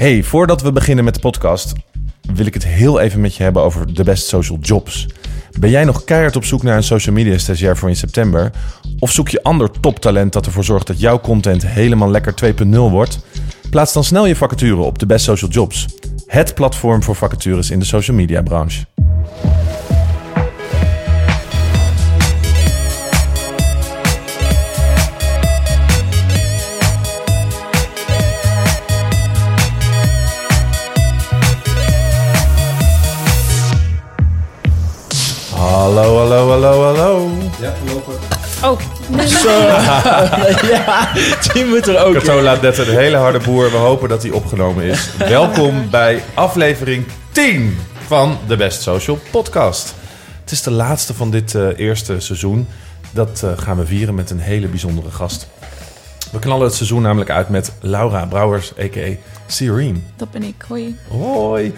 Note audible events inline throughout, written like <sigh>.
Hey, voordat we beginnen met de podcast, wil ik het heel even met je hebben over de best social jobs. Ben jij nog keihard op zoek naar een social media stagiair voor in september? Of zoek je ander toptalent dat ervoor zorgt dat jouw content helemaal lekker 2.0 wordt? Plaats dan snel je vacature op de Best Social Jobs. Het platform voor vacatures in de social media branche. Hallo, hallo, hallo, hallo. Ja, lopen. Oh, <laughs> ja, die moet er ook Kato laat net een hele harde boer. We hopen dat hij opgenomen is. <laughs> Welkom bij aflevering 10 van de Best Social Podcast. Het is de laatste van dit eh, eerste seizoen. Dat eh, gaan we vieren met een hele bijzondere gast. We knallen het seizoen namelijk uit met Laura Brouwers, a.k.a. Serene. dat ben ik. Hoi. Hoi.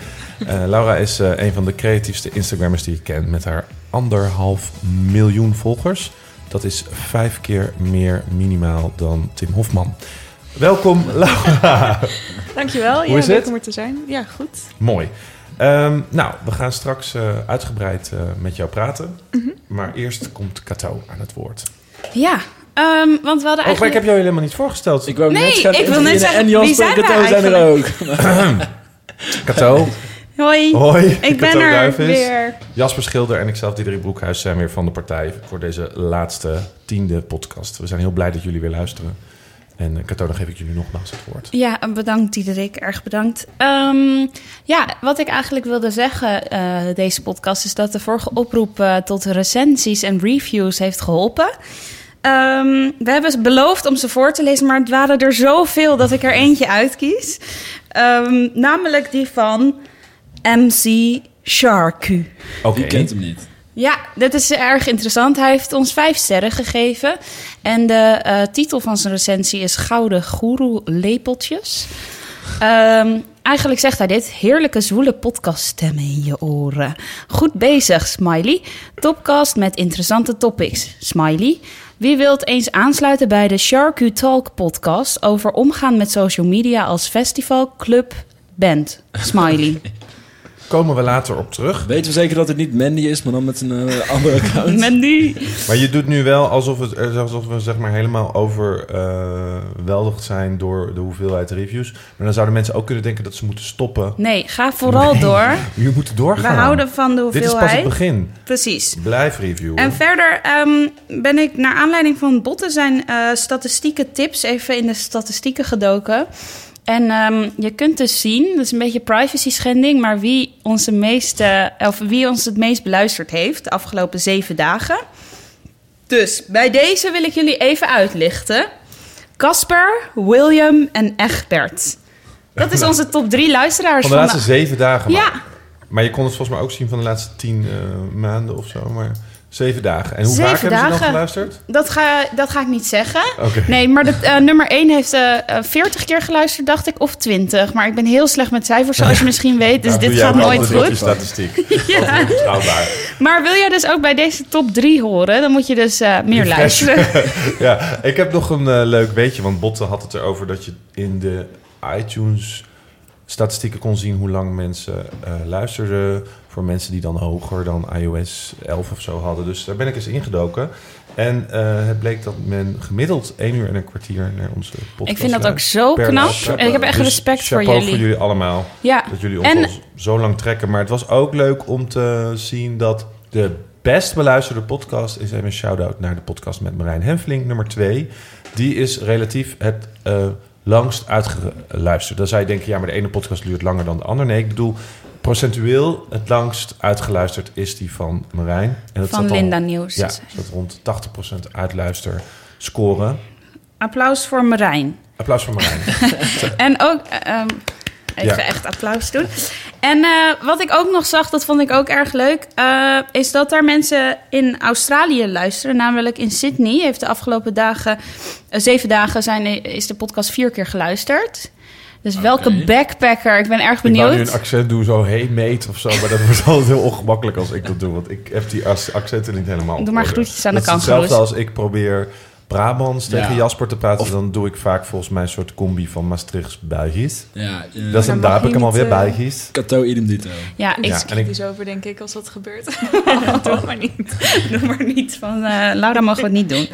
Eh, Laura is eh, een van de creatiefste Instagrammers die ik ken. Met haar anderhalf miljoen volgers. Dat is vijf keer meer minimaal dan Tim Hofman. Welkom, <laughs> Laura. Dankjewel. Hoe ja, is leuk het? om er te zijn. Ja, goed. Mooi. Ehm, nou, we gaan straks eh, uitgebreid met jou praten. Mhm. Maar eerst komt Kato aan het woord. Ja, ehm, want we hadden Oh, maar ik eigenlijk... heb jou helemaal niet voorgesteld. Ik wou Nee, net gaan ik wil net zeggen, en zijn Sprinkerto wij zijn er ook. <clears throat> Kato, Hoi. hoi. Ik ben Kato er Duivis. weer. Jasper Schilder en ikzelf, Diederik Broekhuis, zijn weer van de partij voor deze laatste tiende podcast. We zijn heel blij dat jullie weer luisteren. En eh, Kato, dan geef ik jullie nogmaals het woord. Ja, bedankt Diederik. Erg bedankt. Ehm, ja, wat ik eigenlijk wilde zeggen eh, deze podcast... is dat de vorige oproep eh, tot recensies en reviews heeft geholpen. Ehm, we hebben beloofd om ze voor te lezen... maar het waren er zoveel dat ik er eentje uitkies. Ehm, namelijk die van MC Sharku. Oké. Wie kent hem niet? Ja, dit is erg interessant. Hij heeft ons vijf sterren gegeven. En de eh, titel van zijn recensie is Gouden Goeroe Lepeltjes. Ehm, eigenlijk zegt hij dit. Heerlijke zwoele podcaststemmen in je oren. Goed bezig, Smiley. Topcast met interessante topics, Smiley. Wie wilt eens aansluiten bij de Shark You Talk podcast... over omgaan met social media als festival, club, band, Smiley. <laughs> Komen we later op terug. Weten we zeker dat het niet Mandy is, maar dan met een eh, <laughs> andere account? Mandy. Maar je doet nu wel alsof, het, eh, alsof we zeg maar helemaal overweldigd zijn door de hoeveelheid reviews. Maar dan zouden mensen ook kunnen denken dat ze moeten stoppen. Nee, ga vooral Nee, door. <laughs> Je moet We doorgaan. houden van de Dit is pas het hoeveelheid. begin. Precies. Blijf reviewen. En verder ehm, ben ik naar aanleiding van Botten zijn eh, statistieke tips even in de statistieken gedoken. En ehm, je kunt dus zien, dat is een beetje privacy schending, maar wie, onze meeste, of wie ons het meest beluisterd heeft de afgelopen zeven dagen. Dus bij deze wil ik jullie even uitlichten. Casper, William en Egbert. Dat is <laughs> onze top drie luisteraars van de laatste zeven dagen. Ja, Maar, maar je kon het volgens mij ook zien van de laatste tien eh, maanden of zo. Maar zeven dagen. En hoe Zeven vaak hebben ze dan geluisterd? dat ga, dat ga ik niet zeggen. Nee, maar de, eh, nummer 1 heeft eh, eh, 40 keer geluisterd, dacht ik, of 20. Maar ik ben heel slecht met cijfers, zoals je <laughs> misschien weet. Dus Nou, dit gaat nooit je goed. statistiek. <laughs> Ja. Maar wil jij dus ook bij deze top 3 horen, dan moet je dus eh, meer luisteren. <laughs> ja, ik heb nog een eh, leuk weetje. Want Botte had het erover dat je in de iTunes statistieken kon zien hoe lang mensen eh, luisterden. Voor mensen die dan hoger dan iOS 11 of zo hadden. Dus daar ben ik eens ingedoken. En eh, het bleek dat men gemiddeld 1 uur en een kwartier naar onze podcast Ik vind dat ook zo knap. En ik heb echt Dus respect voor jullie. voor jullie allemaal. Ja, Dat jullie ons En- zo lang trekken. Maar het was ook leuk om te zien dat de best beluisterde podcast... is even een shout-out naar de podcast met Marijn Henfling, nummer 2. Die is relatief het eh, langst uitgeluisterd. Dan zou je denken, ja, maar de ene podcast duurt langer dan de andere. Nee, ik bedoel, procentueel het langst uitgeluisterd is die van Marijn. En dat van al- Linda Nieuws. Ja, zat rond 80% uitluister scoren. Applaus voor Marijn. Applaus voor Marijn. <laughs> En ook, ehm, even Ja. echt applaus doen. En eh, wat ik ook nog zag, dat vond ik ook erg leuk, eh, is dat er mensen in Australië luisteren. Namelijk in Sydney heeft de afgelopen dagen, eh, zeven dagen, zijn, is de podcast vier keer geluisterd. Dus welke backpacker? Ik ben erg Ik wou nu benieuwd. een accent doen, zo hey mate of zo. Maar dat <laughs> wordt altijd heel ongemakkelijk als ik dat doe. Want ik heb die accenten niet helemaal Doe maar groetjes aan de is hetzelfde als ik probeer Brabants tegen Ja. Jasper te praten, Of- dan doe ik vaak volgens mij een soort combi van Maastrichts Belgisch. Ja, ja. Dat is Dan een, mag daar heb ik hem alweer eh, Belgisch. Cato idem dito. Ja, ik Ja, ik- kritisch over, denk ik, als dat gebeurt. <laughs> <laughs> doe maar niet. Doe maar niet. Van, eh, Laura mag het niet doen.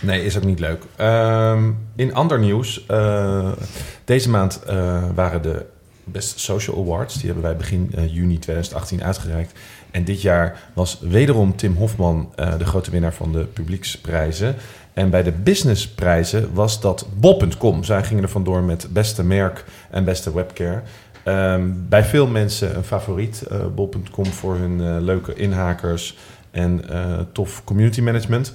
Nee, is ook niet leuk. Ehm, in ander nieuws, eh, deze maand eh, waren de Best Social Awards. Die hebben wij begin juni 2018 uitgereikt. En dit jaar was wederom Tim Hofman eh, de grote winnaar van de publieksprijzen. En bij de businessprijzen was dat bol.com. Zij gingen er vandoor met beste merk en beste webcare. Ehm, bij veel mensen een favoriet, eh, bol.com, voor hun eh, leuke inhakers en eh, tof community management.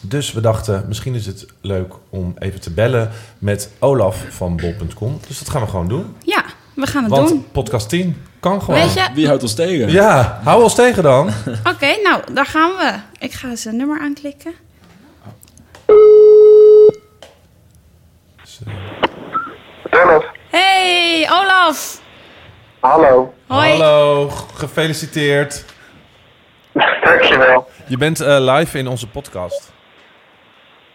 Dus we dachten, misschien is het leuk om even te bellen met Olaf van bol.com. Dus dat gaan we gewoon doen. Ja, we gaan het Want doen. podcast 10 kan gewoon. Weet je? Wie houdt ons tegen? Ja, hou ons tegen dan. <laughs> Oké, nou, daar gaan we. Ik ga zijn nummer aanklikken. Dennis, Hey, Olaf. hallo. Hoi. Hallo, gefeliciteerd. <laughs> Dankjewel. Je bent eh, live in onze podcast.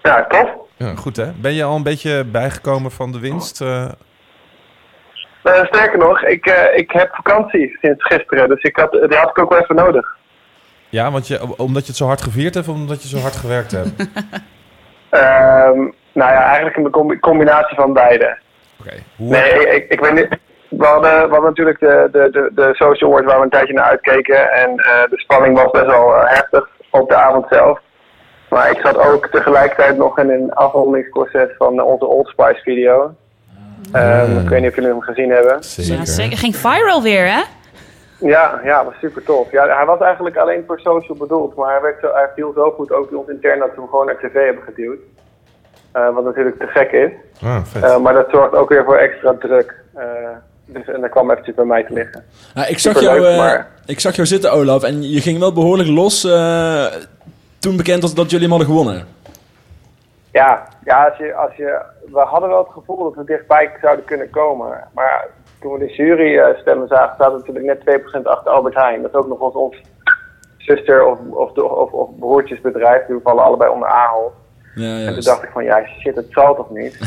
Ja, tof. Ja, goed hè? Ben je al een beetje bijgekomen van de winst? eh? Eh, sterker nog, ik, eh, ik heb vakantie sinds gisteren, dus ik had, die had ik ook wel even nodig. ja, want je, omdat je het zo hard gevierd hebt of omdat je zo hard gewerkt hebt? <laughs> Ehm, nou ja, eigenlijk een combi- combinatie van beide. Oké. Nee, ik, ik, weet niet. We hadden, we hadden natuurlijk de, de, de, de Social Awards waar we een tijdje naar uitkeken. En eh, de spanning was best wel eh, heftig op de avond zelf. Maar ik zat ook tegelijkertijd nog in een afrondingsproces van onze Old Spice video. Ehm, Ik weet niet of jullie hem gezien hebben. Zeker. Ja, zeker. Ging viral weer, hè? Ja, ja, was super tof. Ja, hij was eigenlijk alleen voor social bedoeld, maar hij, werd zo, hij viel zo goed ook bij ons intern dat we hem gewoon naar tv hebben geduwd. Eh, wat natuurlijk te gek is. Ah, vet. Eh, maar dat zorgt ook weer voor extra druk. Eh, dus, en dat kwam eventjes bij mij te liggen. Ja, ik, zag jou, eh, maar- ik zag jou zitten, Olaf, en je ging wel behoorlijk los eh, toen bekend was dat jullie hem hadden gewonnen. Ja, ja als je, als je, we hadden wel het gevoel dat we dichtbij zouden kunnen komen. Maar toen we de jury eh, stemmen zagen, zaten we natuurlijk net 2% achter Albert Heijn. Dat is ook nog ons, ons zuster- of, of, of, of broertjesbedrijf. Die vallen allebei onder Ahold. Ja, En toen dacht ik van, ja shit, het zal toch niet? <laughs>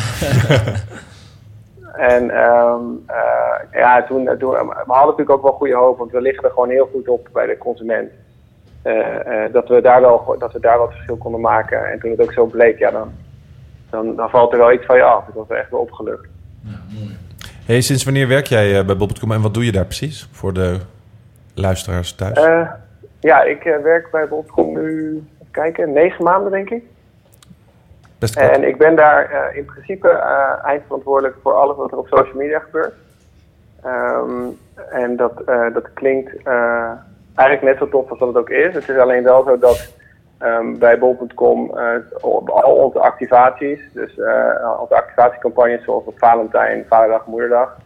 en ehm, eh, ja, toen, toen, we hadden natuurlijk ook wel goede hoop, want we liggen er gewoon heel goed op bij de consument. Eh, eh, dat, we daar wel, dat we daar wel het verschil konden maken. En toen het ook zo bleek, ja, dan, dan, dan valt er wel iets van je af. Ik was echt wel opgelucht. Hey, sinds wanneer werk jij eh, bij Bob.com en wat doe je daar precies voor de luisteraars thuis? Eh, ja, ik eh, werk bij Bol.com nu, even kijken, negen maanden denk ik. Best. En ik ben daar eh, in principe eh, eindverantwoordelijk voor alles wat er op social media gebeurt. Ehm, en dat, eh, dat klinkt eigenlijk net zo tof als dat het ook is. Het is alleen wel zo dat ehm, bij bol.com op al onze activaties, dus onze activatiecampagnes zoals op Valentijn, Vaderdag, Moederdag,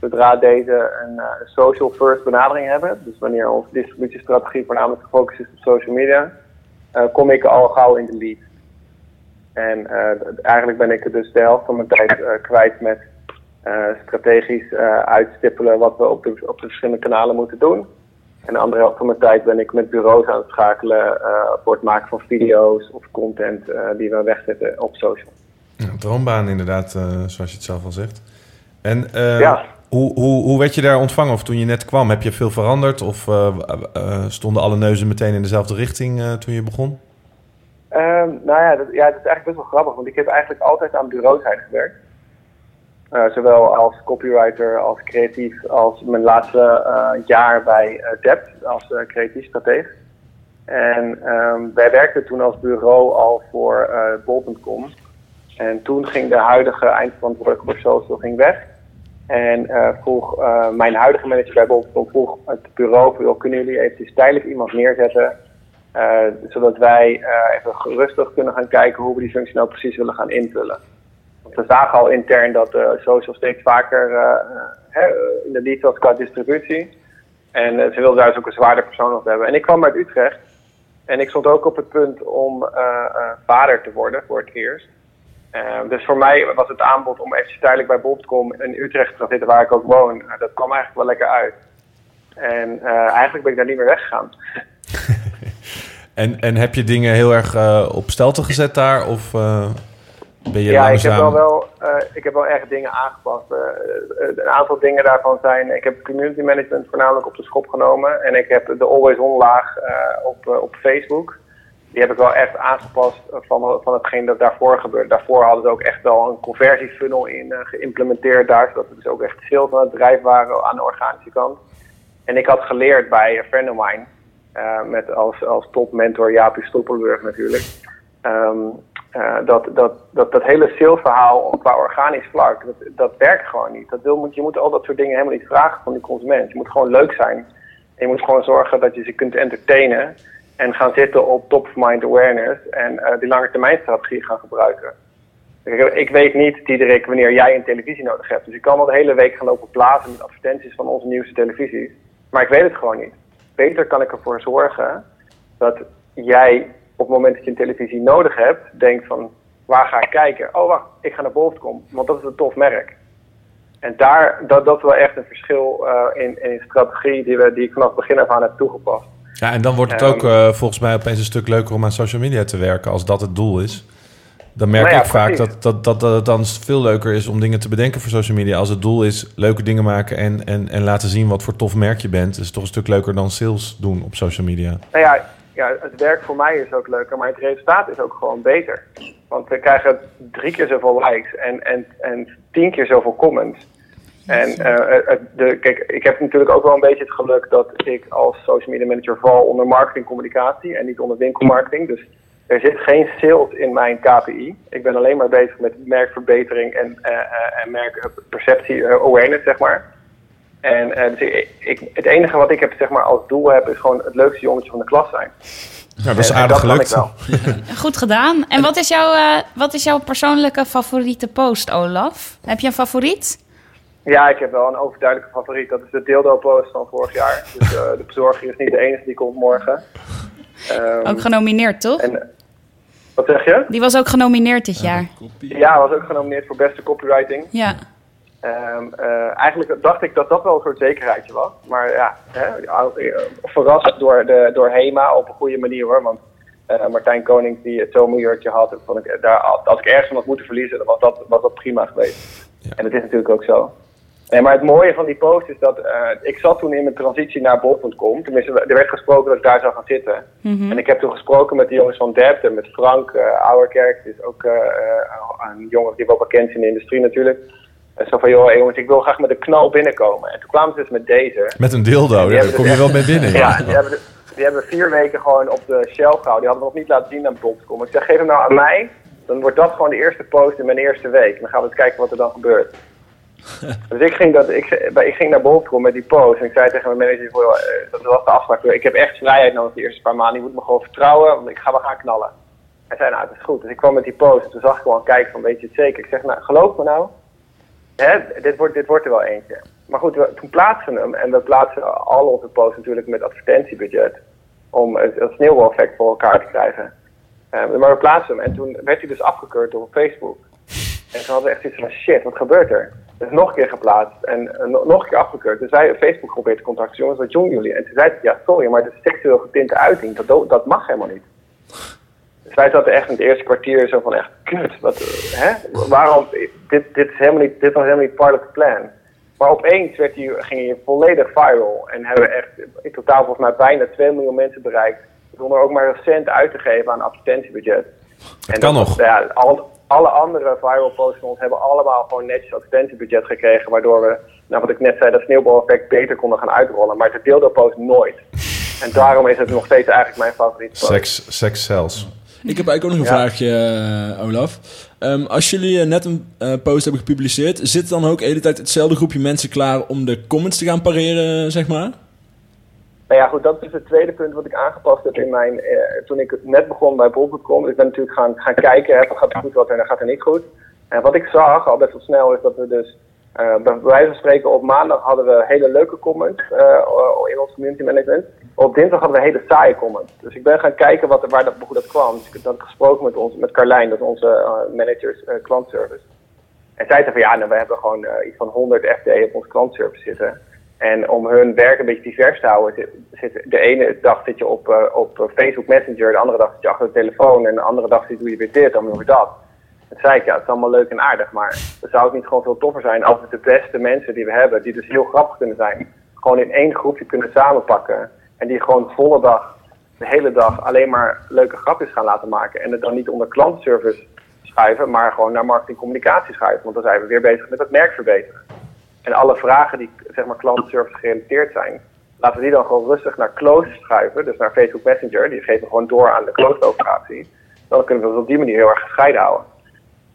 zodra deze een social first benadering hebben, dus wanneer onze distributiestrategie voornamelijk gefocust is op social media, kom ik al gauw in de lead. En eh, eigenlijk ben ik er dus de helft van mijn tijd eh, kwijt met eh, strategisch uitstippelen wat we op de, op de verschillende kanalen moeten doen. En de andere helft van mijn tijd ben ik met bureaus aan het schakelen voor het maken van video's of content die we wegzetten op social. Ja, droombaan inderdaad, zoals je het zelf al zegt. En Ja. hoe, hoe, hoe werd je daar ontvangen? Of toen je net kwam, heb je veel veranderd? Of stonden alle neuzen meteen in dezelfde richting toen je begon? Ehm, nou ja dat, ja, dat is eigenlijk best wel grappig, want ik heb eigenlijk altijd aan bureauzijde gewerkt. Eh, zowel als copywriter, als creatief, als mijn laatste eh, jaar bij uh, Dept als creatief strateeg. En ehm, wij werkten toen als bureau al voor bol.com. En toen ging de huidige eindverantwoordelijke voor social ging weg. En vroeg mijn huidige manager bij bol.com vroeg het bureau, kunnen jullie eventjes tijdelijk iemand neerzetten zodat wij eh, even rustig kunnen gaan kijken hoe we die functie nou precies willen gaan invullen. Want we zagen al intern dat uh, social steeds vaker in de lead was qua distributie. En ze wilden daar dus ook een zwaarder persoon op hebben. En ik kwam uit Utrecht. En ik stond ook op het punt om vader te worden voor het eerst. dus voor mij was het aanbod om even tijdelijk bij Bol.com in Utrecht te zitten waar ik ook woon. dat kwam eigenlijk wel lekker uit. En eigenlijk ben ik daar niet meer weggegaan. En, en heb je dingen heel erg eh, op stelte gezet daar? Of eh, ben je ja, ik heb wel, wel, eh, ik heb wel echt dingen aangepast. Een aantal dingen daarvan zijn... Ik heb community management voornamelijk op de schop genomen. En ik heb de always-on laag eh, op, op Facebook. Die heb ik wel echt aangepast van, van hetgeen dat daarvoor gebeurde. Daarvoor hadden ze ook echt wel een conversiefunnel in geïmplementeerd daar. Zodat we dus ook echt sales aan het bedrijf waren aan de organische kant. En ik had geleerd bij een friend of mine... eh, met als, als topmentor Jaapie Stoppelburg natuurlijk... Ehm, eh, dat, dat, dat, dat hele salesverhaal qua organisch vlak, dat, dat werkt gewoon niet. Dat wil, je moet al dat soort dingen helemaal niet vragen van die consument. Je moet gewoon leuk zijn. En je moet gewoon zorgen dat je ze kunt entertainen. En gaan zitten op top of mind awareness. En eh, die lange termijn strategie gaan gebruiken. Ik, weet niet, Diederik, wanneer jij een televisie nodig hebt. Dus ik kan wel de hele week gaan lopen plaatsen met advertenties van onze nieuwste televisies. Maar ik weet het gewoon niet. Beter kan ik ervoor zorgen dat jij op het moment dat je een televisie nodig hebt, denkt van waar ga ik kijken? Oh wacht, ik ga naar Bol.com, want dat is een tof merk. En daar, dat, dat is wel echt een verschil eh, in, in strategie die, we, die ik vanaf het begin af aan heb toegepast. Ja, en dan wordt het Ehm, ook eh, volgens mij opeens een stuk leuker om aan social media te werken... als dat het doel is. Dan merk Nou ja, ik vaak precies. dat, dat, dat, dat het dan veel leuker is om dingen te bedenken voor social media. Als het doel is leuke dingen maken en, en, en laten zien wat voor tof merk je bent... is het toch een stuk leuker dan sales doen op social media. Nou ja, ja, het werk voor mij is ook leuker, maar het resultaat is ook gewoon beter. Want we krijgen drie keer zoveel likes en, en, en tien keer zoveel comments. En eh, de, kijk, ik heb natuurlijk ook wel een beetje het geluk dat ik als social media manager val onder marketingcommunicatie en niet onder winkelmarketing. Dus er zit geen sales in mijn KPI. Ik ben alleen maar bezig met merkverbetering en, eh, eh, en merkperceptie, eh, awareness, zeg maar. En eh, dus ik, ik- het enige wat ik heb, zeg maar, als doel heb, is gewoon het leukste jongetje van de klas zijn. Ja, dat is aardig dat gelukt. wel. Goed gedaan. En wat is, jouw, eh, wat is jouw persoonlijke favoriete post, Olaf? Heb je een favoriet? Ja, ik heb wel een overduidelijke favoriet. Dat is de dildo-post van vorig jaar. Dus eh, de bezorger is niet de enige die komt morgen. Ehm, Ook genomineerd, toch? en, wat zeg je? Die was ook genomineerd dit jaar. Ja, was ook genomineerd voor beste copywriting. Ja. Ehm, eh, eigenlijk dacht ik dat dat wel een soort zekerheidje was. Maar ja, hè, eh, verrast door, de, door HEMA op een goede manier hoor. Want eh, Martijn Koning die het zo'n milieurtje had, vond ik, daar, als ik ergens van had moeten verliezen, dan was dat, was dat prima geweest. Ja. En dat is natuurlijk ook zo. Nee, maar het mooie van die post is dat eh, ik zat toen in mijn transitie naar bol.com. Tenminste, er werd gesproken dat ik daar zou gaan zitten. Mhm. En ik heb toen gesproken met de jongens van Depten, met Frank uh, Ouwerkerk. Is ook eh, eh, een jongen die wel bekend is in de industrie natuurlijk. En zo van, joh jongens, ik wil graag met een knal binnenkomen. En toen kwamen ze dus met deze. Met een dildo, daar kom dus je wel mee binnen. <laughs> Ja, die hebben, die hebben vier weken gewoon op de shelf gehouden. Die hadden we nog niet laten zien aan bol.com. Ik zeg, geef hem nou aan mij. Dan wordt dat gewoon de eerste post in mijn eerste week. En dan gaan we eens kijken wat er dan gebeurt. <laughs> dus ik ging, dat, ik, ik ging naar bol.com met die post. En ik zei tegen mijn manager, eh, dat was de afspraak. Ik heb echt vrijheid nodig de eerste paar maanden. Je moet me gewoon vertrouwen, want ik ga wel gaan knallen. Hij zei, nou, het is goed. Dus ik kwam met die post. En toen zag ik gewoon kijken van, weet je het zeker? Ik zeg, nou, geloof me nou. Hè, dit, wordt, dit wordt er wel eentje. Maar goed, toen plaatsen we hem. En we plaatsen al onze posts natuurlijk met advertentiebudget. Om het, het sneeuwbaleffect voor elkaar te krijgen. Eh, maar we plaatsen hem. En toen werd hij dus afgekeurd door Facebook. En toen hadden echt iets van, shit, wat gebeurt er? Dus nog een keer geplaatst en eh, nog- een keer afgekeurd. Dus wij Facebook geprobeerd te contacten. Jongens, wat doen jullie? En toen zei hij, ja, sorry, maar de seksueel getinte uiting, dat, dat mag helemaal niet. Dus wij zaten echt in het eerste kwartier zo van echt, kut, wat, hè? Waarom, dit, dit, is helemaal niet, dit was helemaal niet part of the plan. Maar opeens werd hij, ging hij volledig viral en hebben we echt in totaal volgens mij bijna 2 miljoen mensen bereikt. Zonder ook maar een cent uit te geven aan advertentiebudget. En kan dat- nog. Ja, al, alle andere viral posts van ons hebben allemaal gewoon netjes advertentiebudget gekregen. Waardoor we, nou wat ik net zei, dat sneeuwbaleffect beter konden gaan uitrollen. Maar de dildo post nooit. En daarom is het nog steeds eigenlijk mijn favoriete post. Seks, seks zelfs. Ik heb eigenlijk ook nog een Ja. vraagje, eh, Olaf. Ehm, als jullie eh, net een eh, post hebben gepubliceerd, zit dan ook de hele tijd hetzelfde groepje mensen klaar om de comments te gaan pareren, zeg maar? Nou ja, goed, dat is het tweede punt wat ik aangepast heb in mijn. eh, toen ik net begon bij bol.com. Ik ben natuurlijk gaan, gaan kijken, hè, gaat er goed, wat er gaat er niet goed. En wat ik zag al best wel snel is dat we dus. eh, bij wijze van spreken, op maandag hadden we hele leuke comments eh, in ons community management. Op dinsdag hadden we hele saaie comments. Dus ik ben gaan kijken wat, waar dat, hoe dat kwam. Dus ik heb dat gesproken met, ons, met Carlijn, dat is onze managers klantservice. En zij zei van ja, nou, we hebben gewoon iets van 100 FTE op onze klantservice zitten. En om hun werk een beetje divers te houden, zit, de ene dag zit je op, eh, op eh, Facebook Messenger, de andere dag zit je achter de telefoon en de andere dag zit, doe je weer dit, dan weer dat. Het zei ik, ja, het is allemaal leuk en aardig, maar zou het niet gewoon veel toffer zijn als we de beste mensen die we hebben, die dus heel grappig kunnen zijn, gewoon in één groepje kunnen samenpakken en die gewoon volle dag, de hele dag alleen maar leuke grapjes gaan laten maken en het dan niet onder klantenservice schuiven, maar gewoon naar marketing communicatie schuiven, want dan zijn we weer bezig met het merk verbeteren. En alle vragen die zeg maar klantenservice gerelateerd zijn, laten we die dan gewoon rustig naar close schuiven, dus naar Facebook Messenger. Die geven we gewoon door aan de close operatie. Dan kunnen we het op die manier heel erg gescheiden houden.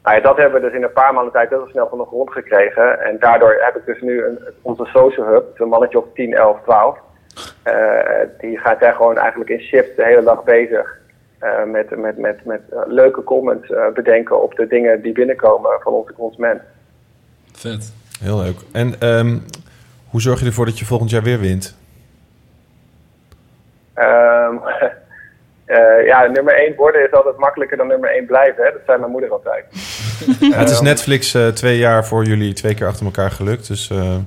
Nou ja, dat hebben we dus in een paar maanden tijd heel snel van de grond gekregen. En daardoor heb ik dus nu een, onze social hub, een mannetje op 10, 11, 12. Eh, die gaat daar gewoon eigenlijk in shift de hele dag bezig. eh, met met, met, met eh, leuke comments eh, bedenken op de dingen die binnenkomen van onze consument. Vet. Heel leuk. En ehm, hoe zorg je ervoor dat je volgend jaar weer wint? Ehm, <laughs> eh, ja, nummer 1 worden is altijd makkelijker dan nummer 1 blijven. Hè? Dat zei mijn moeder altijd. <laughs> Ja, het is Netflix eh, twee jaar voor jullie twee keer achter elkaar gelukt. Dus eh,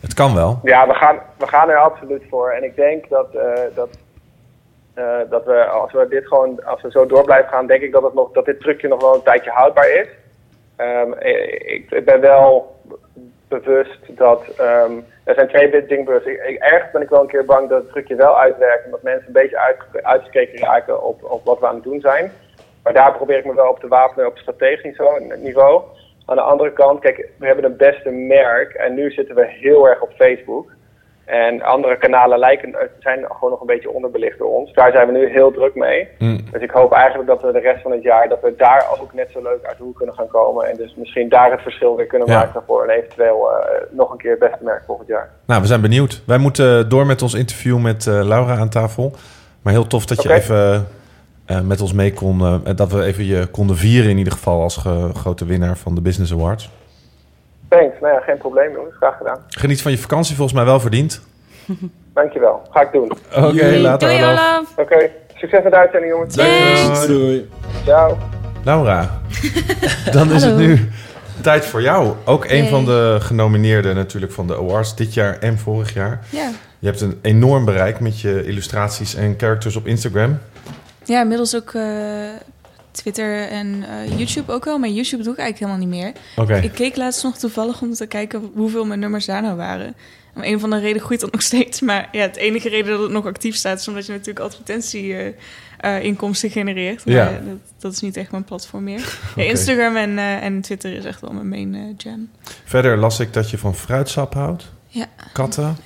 het kan wel. Ja, we gaan, we gaan er absoluut voor. En ik denk dat, dat, dat we, als we dit gewoon, als we zo door blijven gaan, denk ik dat, het nog, dat dit trucje nog wel een tijdje houdbaar is. Ehm, ik, ik ben wel bewust dat, ehm, er zijn twee bewust. Ik, ben ik wel een keer bang dat het trucje wel uitwerkt en dat mensen een beetje uit, uitgekeken raken op, op wat we aan het doen zijn. Maar daar probeer ik me wel op te wapenen op strategisch niveau. Aan de andere kant, kijk, we hebben een beste merk en nu zitten we heel erg op Facebook. En andere kanalen lijken, eh, zijn gewoon nog een beetje onderbelicht door ons. Daar zijn we nu heel druk mee. Mm. Dus ik hoop eigenlijk dat we de rest van het jaar, dat we daar ook net zo leuk uit de hoek kunnen gaan komen. En dus misschien daar het verschil weer kunnen Ja. maken voor een eventueel eh, nog een keer het beste merk volgend jaar. Nou, we zijn benieuwd. Wij moeten door met ons interview met eh, Laura aan tafel. Maar heel tof dat je even eh, met ons mee kon. eh, dat we even je konden vieren in ieder geval als ge- grote winnaar van de Business Awards. Thanks, nou ja, geen probleem jongens, graag gedaan. Geniet van je vakantie, volgens mij wel verdiend. <laughs> Dankjewel, ga ik doen. Oké, Doei. later Doei Olaf. Oké, succes met de uitzending jongens. Thanks. Doei. Ciao. Laura, <laughs> dan is het nu tijd voor jou. Ook een van de genomineerden natuurlijk van de awards dit jaar en vorig jaar. Ja. Je hebt een enorm bereik met je illustraties en characters op Instagram. ja, inmiddels ook eh, Twitter en eh, YouTube ook wel. Maar YouTube doe ik eigenlijk helemaal niet meer. Oké. Ik keek laatst nog toevallig om te kijken hoeveel mijn nummers daar nou waren. Om een van de redenen groeit dat nog steeds. Maar ja, het enige reden dat het nog actief staat... is omdat je natuurlijk advertentie-inkomsten genereert. Maar Ja. dat, dat is niet echt mijn platform meer. <laughs> Ja, Instagram en, eh, en Twitter is echt wel mijn main eh, jam. Verder las ik dat je van fruitsap houdt. Ja. Katten.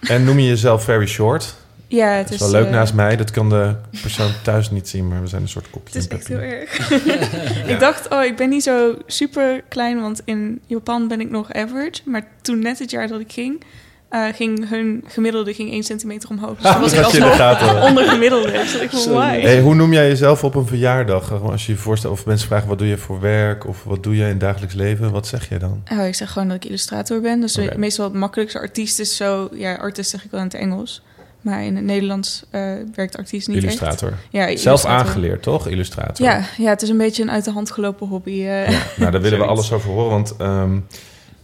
En noem je jezelf very short. Ja, het Dat is is, wel leuk eh, naast mij. Dat kan de persoon thuis niet zien, maar we zijn een soort kopje. Het is echt heel erg. <laughs> Ik dacht, oh, ik ben niet zo super klein, want in Japan ben ik nog average. Maar toen net het jaar dat ik ging, eh, ging hun gemiddelde ging 1 centimeter omhoog. Dus toen was ik alsnog <laughs> gaten. onder gemiddelde. Dus ik van? Hey, hoe noem jij jezelf op een verjaardag? Als je je voorstelt, of mensen vragen wat doe je voor werk of wat doe je in het dagelijks leven, wat zeg je dan? Oh, ik zeg gewoon dat ik illustrator ben. Dus meestal het makkelijkste artiest is zo... Ja, artiest zeg ik wel in het Engels. Maar in het Nederlands eh, werkt artiest niet Illustrator. echt. Ja, Zelf illustrator. aangeleerd, toch? Illustrator. Ja, ja, het is een beetje een uit de hand gelopen hobby. eh. Ja, nou, daar willen we alles over horen. Want ehm,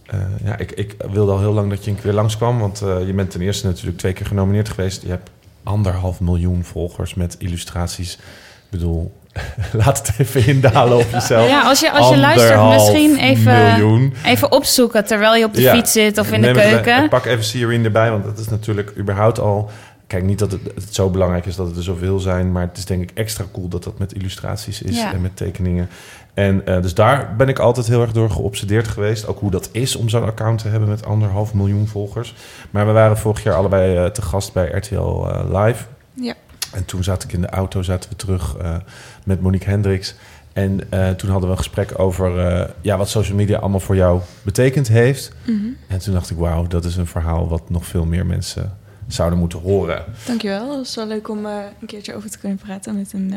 eh, ja, ik, ik wilde al heel lang dat je een keer langskwam. Want eh, je bent ten eerste natuurlijk twee keer genomineerd geweest. Je hebt anderhalf miljoen volgers met illustraties. Ik bedoel, <laughs> laat het even indalen op jezelf. Ja, als je, als je luistert, misschien even, miljoen. even opzoeken terwijl je op de Ja. fiets zit of in de het keuken. ik pak even Sirene erbij, want dat is natuurlijk überhaupt al... Kijk, niet dat het, het zo belangrijk is dat het er zoveel zijn... maar het is denk ik extra cool dat dat met illustraties is Ja. en met tekeningen. En eh, dus daar ben ik altijd heel erg door geobsedeerd geweest. Ook hoe dat is om zo'n account te hebben met anderhalf miljoen volgers. Maar we waren vorig jaar allebei eh, te gast bij RTL eh, Live. Ja. En toen zat ik in de auto, zaten we terug met Monique Hendricks. En toen hadden we een gesprek over ja, wat social media allemaal voor jou betekend heeft. Mhm. En toen dacht ik, wauw, dat is een verhaal wat nog veel meer mensen zouden moeten horen. Dankjewel. Het is wel leuk om eh, een keertje over te kunnen praten met een,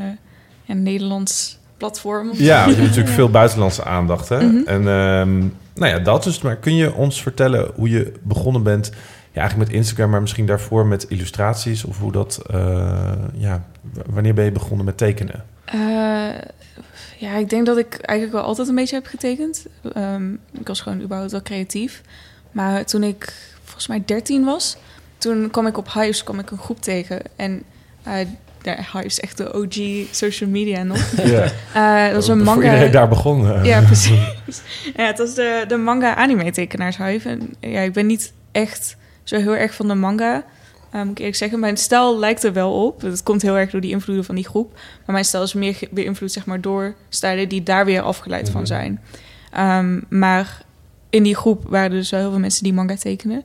eh, Nederlands platform. Ja, want je hebt natuurlijk veel buitenlandse aandacht. Hè? Mhm. En ehm, nou ja, dat dus. Maar kun je ons vertellen hoe je begonnen bent? Ja, eigenlijk met Instagram, maar misschien daarvoor met illustraties. Of hoe dat, eh, ja, wanneer ben je begonnen met tekenen? Ja, ik denk dat ik eigenlijk wel altijd een beetje heb getekend. Ehm, ik was gewoon überhaupt wel creatief. Maar toen ik volgens mij 13 was. Toen kwam ik op Hives kwam ik een groep tegen. En eh ja, Hives is echt de OG social media nog. <laughs> Ja. Eh, dat was een Voor manga. iedereen daar begonnen. Ja, <laughs> precies. ja, het was de, de manga anime tekenaars Hive. En ja, ik ben niet echt zo heel erg van de manga. eh, moet ik eerlijk zeggen. Mijn stijl lijkt er wel op. Het komt heel erg door die invloeden van die groep. Maar mijn stijl is meer beïnvloed zeg maar, door stijlen die daar weer afgeleid van Mhm. zijn. Ehm, maar in die groep waren er dus wel heel veel mensen die manga tekenen.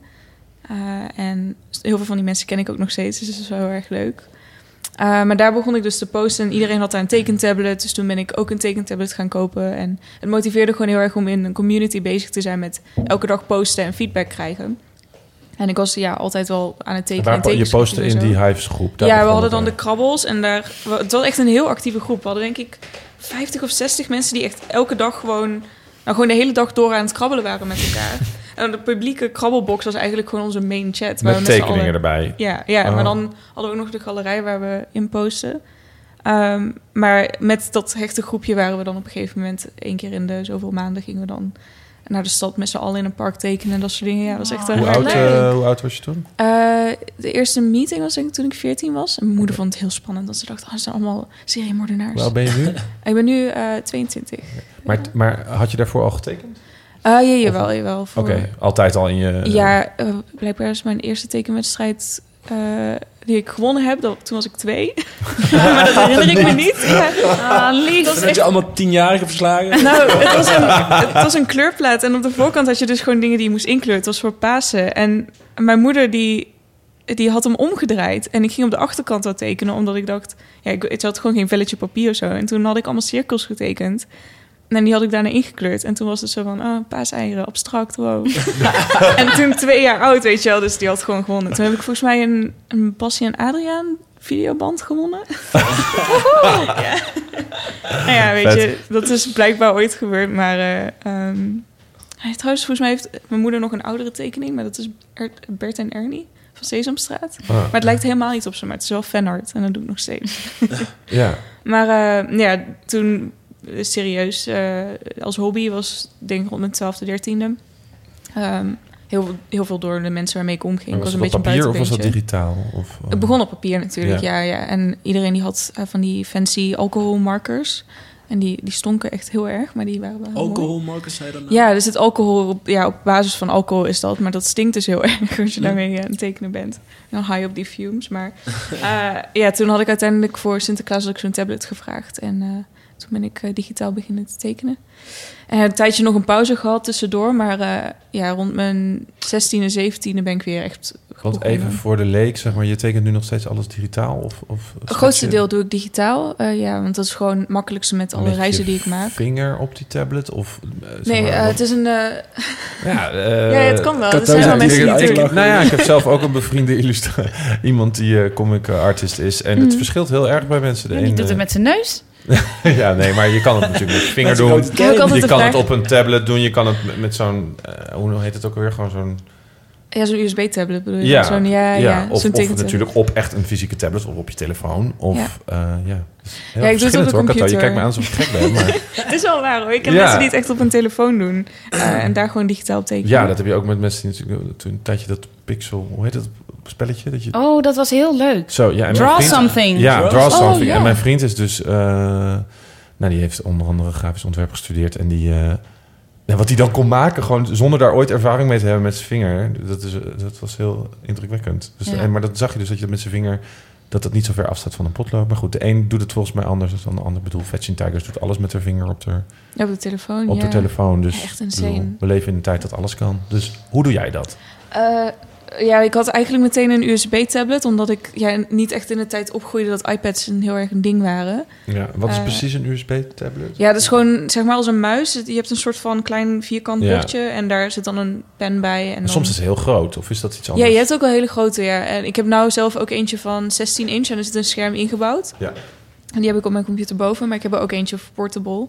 Eh, en heel veel van die mensen ken ik ook nog steeds. Dus dat is wel heel erg leuk. Uh, maar daar begon ik dus te posten en iedereen had daar een tekentablet. Dus toen ben ik ook een tekentablet gaan kopen. En het motiveerde gewoon heel erg om in een community bezig te zijn met elke dag posten en feedback krijgen. En ik was ja, altijd wel aan het tekenen. Waar je postte in die Hives groep. Ja, we hadden dan de krabbels en daar... Het was echt een heel actieve groep. We hadden denk ik 50 of 60 mensen die echt elke dag gewoon... Nou, gewoon de hele dag door aan het krabbelen waren met elkaar. En de publieke krabbelbox was eigenlijk gewoon onze main chat. Met tekeningen erbij. ja, ja Oh. maar dan hadden we ook nog de galerij waar we in posten. Ehm, maar met dat hechte groepje waren we dan op een gegeven moment... één keer in de zoveel maanden gingen we dan naar de stad met z'n allen in een park tekenen en dat soort dingen. Ja, dat was echt heel Hoe erg oud, leuk. eh, hoe oud was je toen? Eh, de eerste meeting was denk ik toen ik 14 was. En mijn moeder vond het heel spannend. Want ze dacht, oh, ze zijn allemaal seriemoordenaars. Hoe oud ben je nu? <laughs> Ik ben nu eh 22. Maar, maar had je daarvoor al getekend? Ah ja, jawel, jawel. Oké, Voor, altijd al in je... Ja, eh, blijkbaar is mijn eerste tekenwedstrijd eh, die ik gewonnen heb. Dat, toen was ik twee. <laughs> <laughs> maar dat herinner ik me niet. Ja. <laughs> Ah, lief. Dat Dat je allemaal tienjarigen verslagen. Nou, het was, een, het was een kleurplaat. En op de voorkant had je dus gewoon dingen die je moest inkleuren. Het was voor Pasen. En mijn moeder die, die had hem omgedraaid. En ik ging op de achterkant wat tekenen. Omdat ik dacht, ja, ik, ik had gewoon geen velletje papier of zo. En toen had ik allemaal cirkels getekend. En die had ik daarna ingekleurd. En toen was het zo van, oh, paaseieren, abstract, wow. <laughs> en toen twee jaar oud, weet je wel. Dus die had gewoon gewonnen. Toen heb ik volgens mij een, een Bassie en Adriaan videoband gewonnen. <laughs> ja. Nou ja, weet Vet. je, dat is blijkbaar ooit gebeurd. Maar eh, ehm, trouwens, volgens mij heeft mijn moeder nog een oudere tekening. Maar dat is Er- Bert en Ernie van Sesamstraat. Ah, Maar het lijkt helemaal niet op ze, maar het is wel fanart. En dat doe ik nog steeds. ja. <laughs> Maar eh, ja, toen serieus eh, als hobby was denk ik rond mijn twaalfde, dertiende. Ehm, heel, heel veel door de mensen waarmee ik omging. Was was het een op beetje een papier of was dat digitaal? Of, eh, Het begon op papier natuurlijk, ja. ja, En iedereen die had eh, van die fancy alcoholmarkers. En die, die stonken echt heel erg, maar die waren wel. Alcoholmarkers, zei je dan? nou? Ja, er zit alcohol op, ja, op basis van alcohol is dat. Maar dat stinkt dus heel <laughs> erg als je daarmee aan het tekenen bent. En dan high op die fumes. Maar eh, ja, toen had ik uiteindelijk voor Sinterklaas ook zo'n tablet gevraagd. En eh, toen ben ik eh, digitaal beginnen te tekenen. En een tijdje nog een pauze gehad tussendoor. Maar eh, ja, rond mijn 16e, 17e ben ik weer echt Want begonnen. even voor de leek, zeg maar, je tekent nu nog steeds alles digitaal? Of, of Het grootste deel doe ik digitaal. eh, ja, want dat is gewoon het makkelijkste met alle Met je reizen die ik maak. vinger op die tablet? Of, eh, zeg Nee, maar, eh, wat- het is een... eh, Ja, <laughs> eh, ja, het kan wel. Er Kato zijn wel mensen die uitslag. Nou ja, ik heb zelf ook een bevriende illustrator. <laughs> Iemand die eh, comic artist is. En het Mhm. verschilt heel erg bij mensen. De En die doet het eh, met zijn neus. <laughs> ja, nee, maar je kan het natuurlijk met je vinger doen. Je de kan het op een tablet doen. Je kan het met, met zo'n... eh, hoe heet het ook alweer? Gewoon zo'n... Ja, zo'n USB-tablet bedoel je? Ja, Zo'n, ja, ja, ja, of, zo'n of natuurlijk op echt een fysieke tablet of op je telefoon. Of Ja. ja, ja. Heel Ja, ik doe het op verschillend, een hoor, Kato. Je computer. kijkt me aan alsof ik gek ben. Maar <laughs> Het is wel waar hoor. Ik heb Ja. mensen die het echt op een telefoon doen. eh, en daar gewoon digitaal op tekenen. ja, dat heb je ook met mensen die natuurlijk... Toen een tijdje dat pixel... Hoe heet dat spelletje? Dat je, Oh, dat was heel leuk. Zo, ja. En mijn Draw vriend- something. Ja, Draw Draw something. Something. Oh, ja. En mijn vriend is dus... eh, nou, die heeft onder andere grafisch ontwerp gestudeerd. En die... eh, nou, wat hij dan kon maken, gewoon zonder daar ooit ervaring mee te hebben met zijn vinger. Dat, is, eh, dat was heel indrukwekkend. Dus, Ja. en, maar dat zag je dus, dat je dat met zijn vinger... dat het niet zo ver afstaat van een potlood. Maar goed, de een doet het volgens mij anders dan de ander. Ik bedoel, Fetching Tigers doet alles met haar vinger op de, op de telefoon, op ja. de telefoon. Dus echt insane. bedoel, we leven in een tijd dat alles kan. Dus hoe doe jij dat? Eh, ja, ik had eigenlijk meteen een USB-tablet. Omdat ik ja, niet echt in de tijd opgroeide dat iPads een heel erg een ding waren. Ja, wat is Eh, precies een USB-tablet? Ja, dat is gewoon zeg maar als een muis. Je hebt een soort van klein vierkant Ja. bordje. En daar zit dan een pen bij. En En dan... soms is het heel groot, of is dat iets Ja, anders? je hebt ook wel hele grote, ja. En ik heb nou zelf ook eentje van 16 inch en er zit een scherm ingebouwd. Ja. En die heb ik op mijn computer boven, maar ik heb er ook eentje voor portable.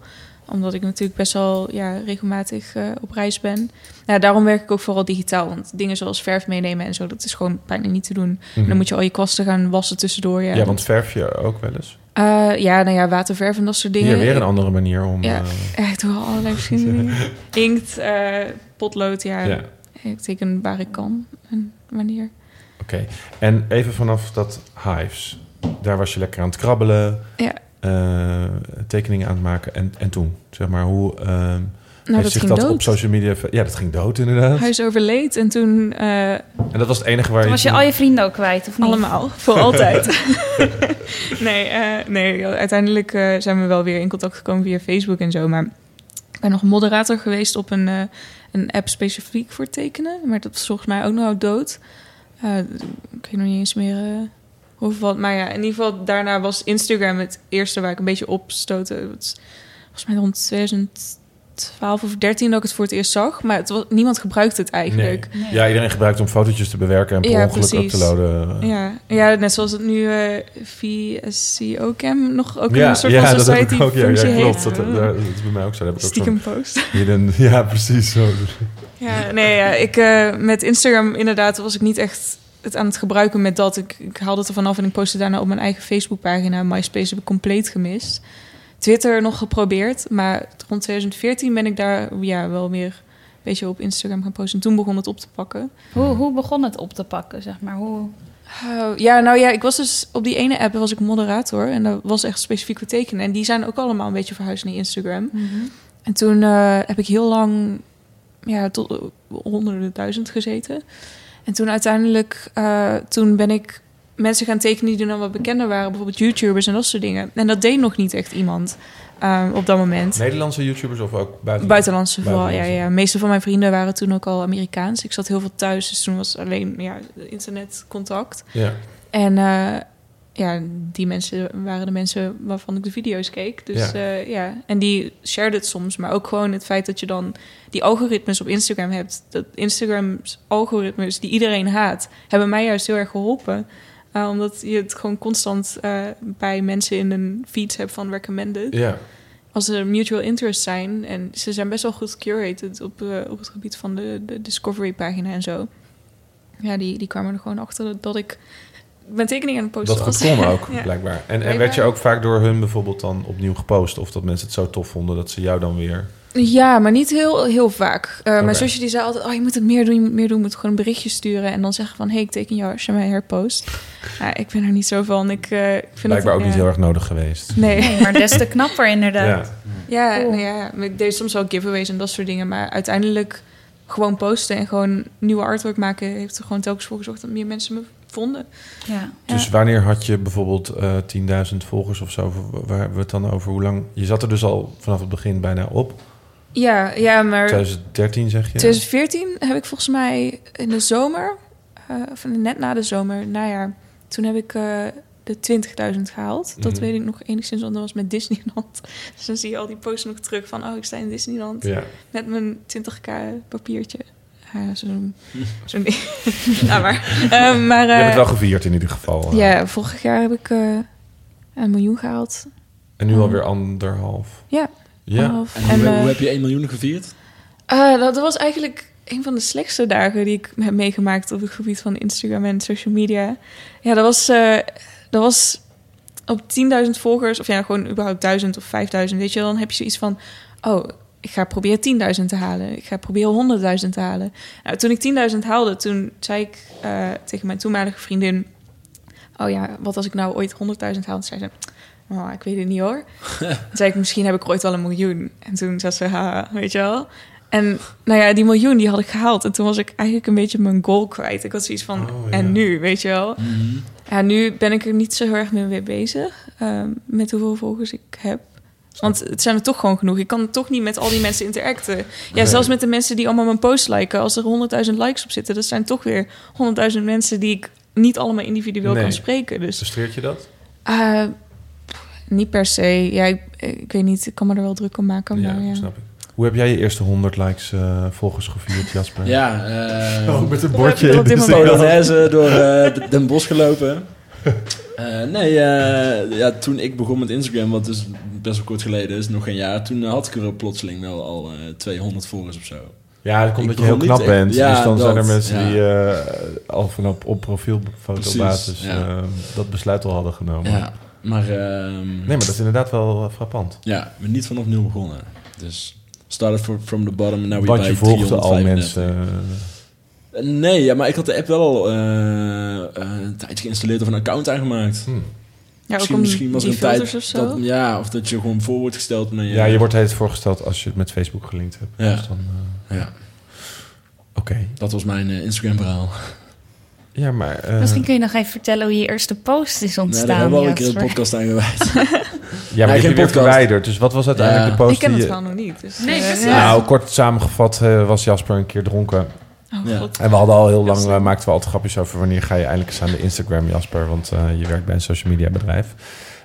Omdat ik natuurlijk best wel ja, regelmatig eh, op reis ben. Ja, daarom werk ik ook vooral digitaal. Want dingen zoals verf meenemen en zo, dat is gewoon bijna niet te doen. En Mhm. dan moet je al je kwasten gaan wassen tussendoor. Ja, Ja, want verf je ook wel eens? Eh, ja, nou ja, waterverf en dat soort dingen. Hier weer een andere manier om... Ja. Ja, ik doe al allerlei verschillende. <laughs> Inkt, eh, potlood, ja. ja. Ik teken waar ik kan en wanneer. Oké, en even vanaf dat Hives. Daar was je lekker aan het krabbelen, Ja. Eh, tekeningen aan het maken. En, en toen, zeg maar, hoe ehm Nou, heeft dat zich ging dat dood. op social media... Ja, dat ging dood inderdaad. Huis overleed en toen eh, En dat was het enige waar Toen je... was je toen- al je vrienden ook kwijt, of niet? allemaal, voor <laughs> altijd. <laughs> nee, eh, nee, uiteindelijk eh, zijn we wel weer in contact gekomen via Facebook en zo. Maar ik ben nog moderator geweest op een, eh, een app specifiek voor tekenen. Maar dat was volgens mij ook nog dood. Eh, ik weet nog niet eens meer eh, wat. Maar ja, in ieder geval daarna was Instagram het eerste waar ik een beetje op stootte. Was volgens mij rond 2012 of 13 dat ik het voor het eerst zag. Maar het was, niemand gebruikte het eigenlijk. Nee. Ja, iedereen gebruikt om fotootjes te bewerken en per Ja, ongeluk precies. up te loaden. Ja, ja, net zoals het nu eh VSCO-cam nog ook ja, een soort ja, van dat heb society ik ook. Ja, ja klopt. heeft. Dat, dat, dat is bij mij ook zo. Heb ik Stiekem post. hidden- Ja, precies zo. Ja, nee, ja, ik, eh, met Instagram inderdaad was ik niet echt het aan het gebruiken met dat. Ik, ik haalde het er vanaf en ik postte daarna op mijn eigen Facebookpagina. MySpace heb ik compleet gemist. Twitter nog geprobeerd, maar rond 2014 ben ik daar ja, wel weer een beetje op Instagram gaan posten. En toen begon het op te pakken. Hoe, hoe begon het op te pakken, zeg maar? Hoe... Oh, ja, nou ja, ik was dus op die ene app was ik moderator en dat was echt specifiek voor tekenen. En die zijn ook allemaal een beetje verhuisd naar Instagram. En toen eh, heb ik heel lang, ja, tot eh, honderden duizend gezeten. En toen uiteindelijk, eh, toen ben ik mensen gaan tekenen die dan wat bekender waren, bijvoorbeeld YouTubers en dat soort dingen. En dat deed nog niet echt iemand eh, op dat moment. Nederlandse YouTubers of ook buiten? Buitenlandse vooral, ja, Buitenlandse. ja. Meeste van mijn vrienden waren toen ook al Amerikaans. Ik zat heel veel thuis, dus toen was alleen ja, internetcontact. Ja. En eh, ja, die mensen waren de mensen waarvan ik de video's keek. Dus Ja. ja, ja. en die shared het soms. Maar ook gewoon het feit dat je dan die algoritmes op Instagram hebt. Dat Instagrams algoritmes die iedereen haat, hebben mij juist heel erg geholpen. Uh, omdat je het gewoon constant uh, bij mensen in een feed hebt van recommended. Ja. Als er mutual interest zijn. En ze zijn best wel goed curated op, op het gebied van de, de Discovery pagina en zo. Ja, die, die kwamen er gewoon achter dat ik mijn tekening aan het posten Dat was. kon <laughs> ook, Ja. blijkbaar. En, en werd je ook vaak door hun bijvoorbeeld dan opnieuw gepost? Of dat mensen het zo tof vonden dat ze jou dan weer... Ja, maar niet heel, heel vaak. Uh, Oké. Mijn zusje die zei altijd, oh, je moet het meer doen, je moet meer doen. Je moet gewoon een berichtje sturen en dan zeggen van... hey, ik teken jou als je mij herpost. Ja, ik ben er niet zo van. Ik, uh, ik vind Blijkbaar ook niet heel erg nodig geweest. Nee. Nee, maar des te knapper inderdaad. Ja. Ja, Cool. nou ja, ik deed soms wel giveaways en dat soort dingen. Maar uiteindelijk gewoon posten en gewoon nieuwe artwork maken... heeft er gewoon telkens voor gezorgd dat meer mensen me vonden. Ja. Dus Ja. wanneer had je bijvoorbeeld eh 10.000 volgers of zo? Waar hebben we het dan over? Hoe lang? Je zat er dus al vanaf het begin bijna op. Ja, ja, maar 2013 zeg je? 2014 heb ik volgens mij in de zomer... eh, of net na de zomer, najaar... toen heb ik eh, de 20.000 gehaald. Dat Mhm. weet ik nog enigszins, want dat was met Disneyland. <laughs> Dus dan zie je al die posts nog terug van... oh, ik sta in Disneyland Ja. met mijn 20k papiertje. Ja, zo'n <laughs> nou, maar... eh, maar Je hebt het eh, wel gevierd in ieder geval. eh. ja, vorig jaar heb ik eh, een miljoen gehaald. En nu Oh. alweer anderhalf. Ja. Ja. Anderhalf. En, hoe, hoe heb je 1 miljoen gevierd? Eh, dat was eigenlijk een van de slechtste dagen die ik heb meegemaakt op het gebied van Instagram en social media. Ja, dat was, eh, dat was op 10.000 volgers, of ja, gewoon überhaupt 1000 of 5000, weet je, wel, dan heb je zoiets van: oh, ik ga proberen 10.000 te halen. Ik ga proberen 100.000 te halen. Nou, toen ik 10.000 haalde, toen zei ik eh, tegen mijn toenmalige vriendin: Oh ja, wat als ik nou ooit 100.000 haal? Toen zei ze: Oh, ik weet het niet hoor. <laughs> toen zei ik: Misschien heb ik ooit wel een miljoen. En toen zei ze: Ha, weet je wel. En nou ja, die miljoen die had ik gehaald. En toen was ik eigenlijk een beetje mijn goal kwijt. Ik had zoiets van, Oh, ja. en nu, weet je wel. Mhm. Ja, nu ben ik er niet zo heel erg mee mee bezig. ehm, met hoeveel volgers ik heb. Want het zijn er toch gewoon genoeg. Ik kan toch niet met al die mensen interacten. Ja, Nee. zelfs met de mensen die allemaal mijn post liken. Als er 100.000 likes op zitten, dat zijn toch weer 100.000 mensen die ik niet allemaal individueel Nee. kan spreken. Dus Frustreert je dat? eh, niet per se. Ja, ik, ik weet niet. Ik kan me er wel druk om maken. Ja, maar ja. snap ik. Hoe heb jij je eerste 100 likes eh, volgers gevierd, Jasper? Ja, <laughs> eh Oh, met een bordje. in de. Polonaise door eh, Den Bosch gelopen. <laughs> Eh, nee, eh, ja, toen ik begon met Instagram, wat dus best wel kort geleden is, nog een jaar, toen had ik er plotseling wel al eh 200 volgers of zo. Ja, dat komt omdat je heel knap bent. Ja, dus dan zijn er dat, mensen ja. die eh, al vanaf op profielfotobasis Precies, ja. eh, dat besluit al hadden genomen. Ja, maar, ehm, Nee, maar dat is inderdaad wel eh, frappant. ja, we zijn niet vanaf nul begonnen. Dus started from the bottom, now we Want by je volgde al 335. mensen. Nee, ja, maar ik had de app wel al eh, eh, een tijdje geïnstalleerd of een account aangemaakt. Hm. Ja, ook misschien, om misschien was er een tijd of zo. dat, ja, of dat je gewoon voor wordt gesteld. naar Ja, je wordt het voorgesteld als je het met Facebook gelinkt hebt. Ja. Dus dan, eh, Ja, Oké. dat was mijn eh, Instagram verhaal. Ja, maar... eh, Misschien kun je nog even vertellen hoe je eerste post is Nee, ontstaan. daar hebben we al een keer een podcast aan gewijd. <laughs> ja, maar Nee, je geen weer podcast. verwijderd. Dus wat was uiteindelijk Ja. de post ik ken die het je- verhaal nog niet. Dus, Nee, ja. Nou, kort samengevat eh, was Jasper een keer dronken. Oh, god. En we hadden al heel lang, eh, maakten we altijd grapjes over wanneer ga je eindelijk eens aan de Instagram, Jasper. Want eh, je werkt bij een social media bedrijf.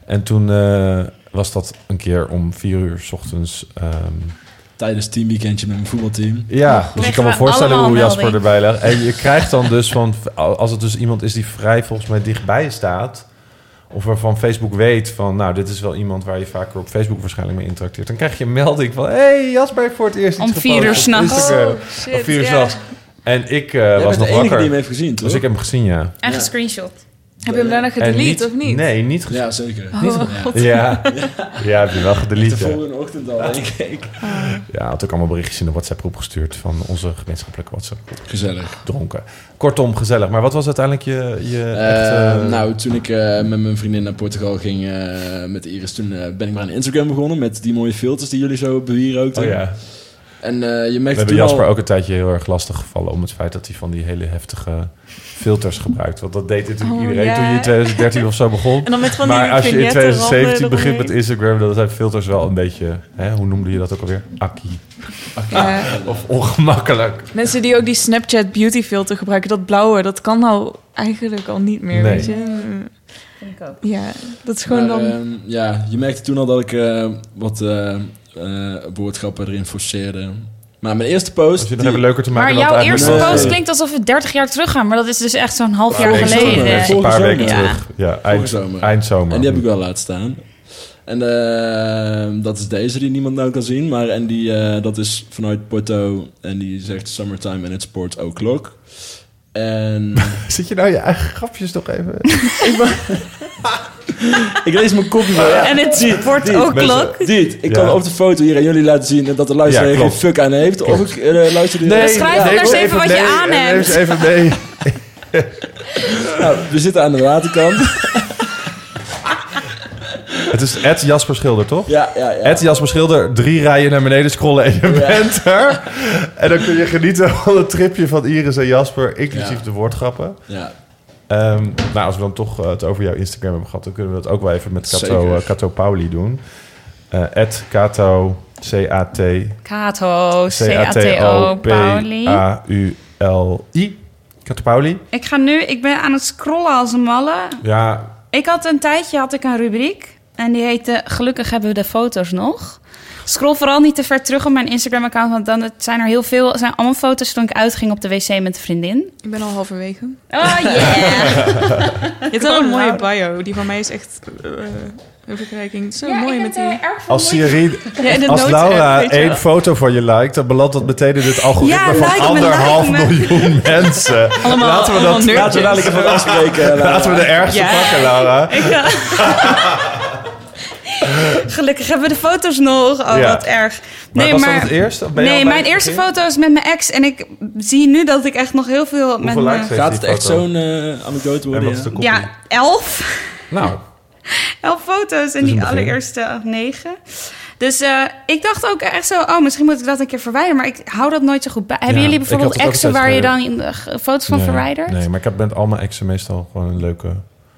En toen eh, was dat een keer om vier uur 's ochtends. ehm, Tijdens teamweekendje met mijn voetbalteam. ja, dus je kan me voorstellen hoe Jasper melding. erbij ligt. En je krijgt dan dus van, als het dus iemand is die vrij volgens mij dichtbij je staat... of waarvan Facebook weet van, nou, dit is wel iemand waar je vaker op Facebook waarschijnlijk mee interacteert... dan krijg je een melding van, hé, hey, Jasper heeft voor het eerst iets Om vier uur s'nachts. Oh, shit, Om vier uur s'nachts. En ik eh, Jij was bent nog de enige wakker. die hem heeft gezien, toch? Dus ik heb hem gezien, ja. En Ja. gescreenshot. Heb je hem daarna gedelete of niet? Nee, niet gezien. Ja, zeker. Oh, Niet. Ja, ja, heb je wel De gedelete. volgende ochtend al, ik. Ja, had ook allemaal berichtjes in de WhatsApp-groep gestuurd van onze gemeenschappelijke WhatsApp-groep. Gezellig. Dronken. Kortom, gezellig. Maar wat was uiteindelijk je, je Eh, echte... nou, toen ik eh, met mijn vriendin naar Portugal ging eh, met Iris, toen eh, ben ik maar aan Instagram begonnen met die mooie filters die jullie zo bewierookten. Oh ja. En eh, je We merkte hebben Jasper al... ook een tijdje heel erg lastig gevallen om het feit dat hij van die hele heftige filters gebruikt. Want dat deed natuurlijk Oh, iedereen ja. toen je in 2013 of zo begon. En dan met van maar die als je in vignetten 2017 randen begint met. Instagram, dan zijn filters wel een beetje, hè, hoe noemde je dat ook alweer? Akkie. Ja. Of ongemakkelijk. Mensen die ook die Snapchat beauty filter gebruiken, dat blauwe, dat kan nou eigenlijk al niet meer, Nee. weet je. Vind ik ook. Ja, dat is gewoon Maar, dan... ehm, ja, je merkte toen al dat ik eh, wat eh, boodschappen erin forceerde. Maar mijn eerste post... Als je het die- even leuker te maken Maar dan jouw het eerste eigenlijk- post klinkt alsof we 30 jaar terug gaan. Maar dat is dus echt zo'n half jaar Vorige geleden. zomer, Een paar zomer. weken Ja. terug. Ja, eind, zomer. eindzomer. En die heb ik wel laten staan. En eh, dat is deze die niemand nou kan zien. Maar en die, eh, dat is vanuit Porto. En die zegt Summertime and it's Port O'Clock. En <laughs> Zit je nou je eigen grapjes nog even? <laughs> <laughs> ik lees mijn kopje. Ja. En het wordt ook klok. Dit, ik Ja. kan op de foto hier aan jullie laten zien dat de luisteraar Ja, geen fuck aan heeft. Of ik uh, luister die Beschrijf neem eens even wat je aan neem hebt. eens even mee. Nou, we zitten aan de waterkant. <laughs> Het is Ed Jasper Schilder, toch? Ja, ja, ja. Ed Jasper Schilder, drie rijen naar beneden scrollen en je Ja. bent er. En dan kun je genieten van het tripje van Iris en Jasper, inclusief Ja. de woordgrappen. ja. Ehm, nou, als we dan toch eh, het over jouw Instagram hebben gehad, dan kunnen we dat ook wel even met Cato, Zeker. eh, Cato Pauli doen. Eh Ed Cato, C-A-T, Kato, C-A-T-O, Pauli. C-A-T-O-P-A-U-L-I. Cato Pauli. Ik ga nu, ik ben aan het scrollen als een malle. Ja, Ik had een tijdje had ik een rubriek. En die heette Gelukkig hebben we de foto's nog. Scroll vooral niet te ver terug op mijn Instagram-account. Want dan het zijn er heel veel. Het zijn allemaal foto's toen ik uitging op de wc met een vriendin. Ik ben al halverwege. Oh yeah! <laughs> Je hebt wel een mooie nou. bio. Die van mij is echt... Uh, is zo mooi met die... als Siri, Ja, als Laura app, één foto van je liked, dan belandt dat meteen in het algoritme Ja, van like me, anderhalf like me. miljoen <laughs> mensen. Allemaal, laten we dat. Laten we dadelijk even afspreken. <laughs> laten we de ergste Ja. pakken, Laura. <laughs> Gelukkig hebben we de foto's nog. Oh, Ja. wat erg. Maar nee, was maar, dat het eerste? Nee, bij mijn het eerste begin? foto is met mijn ex. En ik zie nu dat ik echt nog heel veel met Hoeveel mijn... Gaat het echt zo'n eh anekdote En worden? ja? Ja, elf. Nou, <laughs> elf foto's en die allereerste negen. Dus eh, ik dacht ook echt zo, oh, misschien moet ik dat een keer verwijderen. Maar ik hou dat nooit zo goed bij. Hebben Ja, jullie bijvoorbeeld exen waar je dan tijd in de g- foto's van nee, verwijdert? Nee, maar ik heb met al mijn exen meestal gewoon een leuke...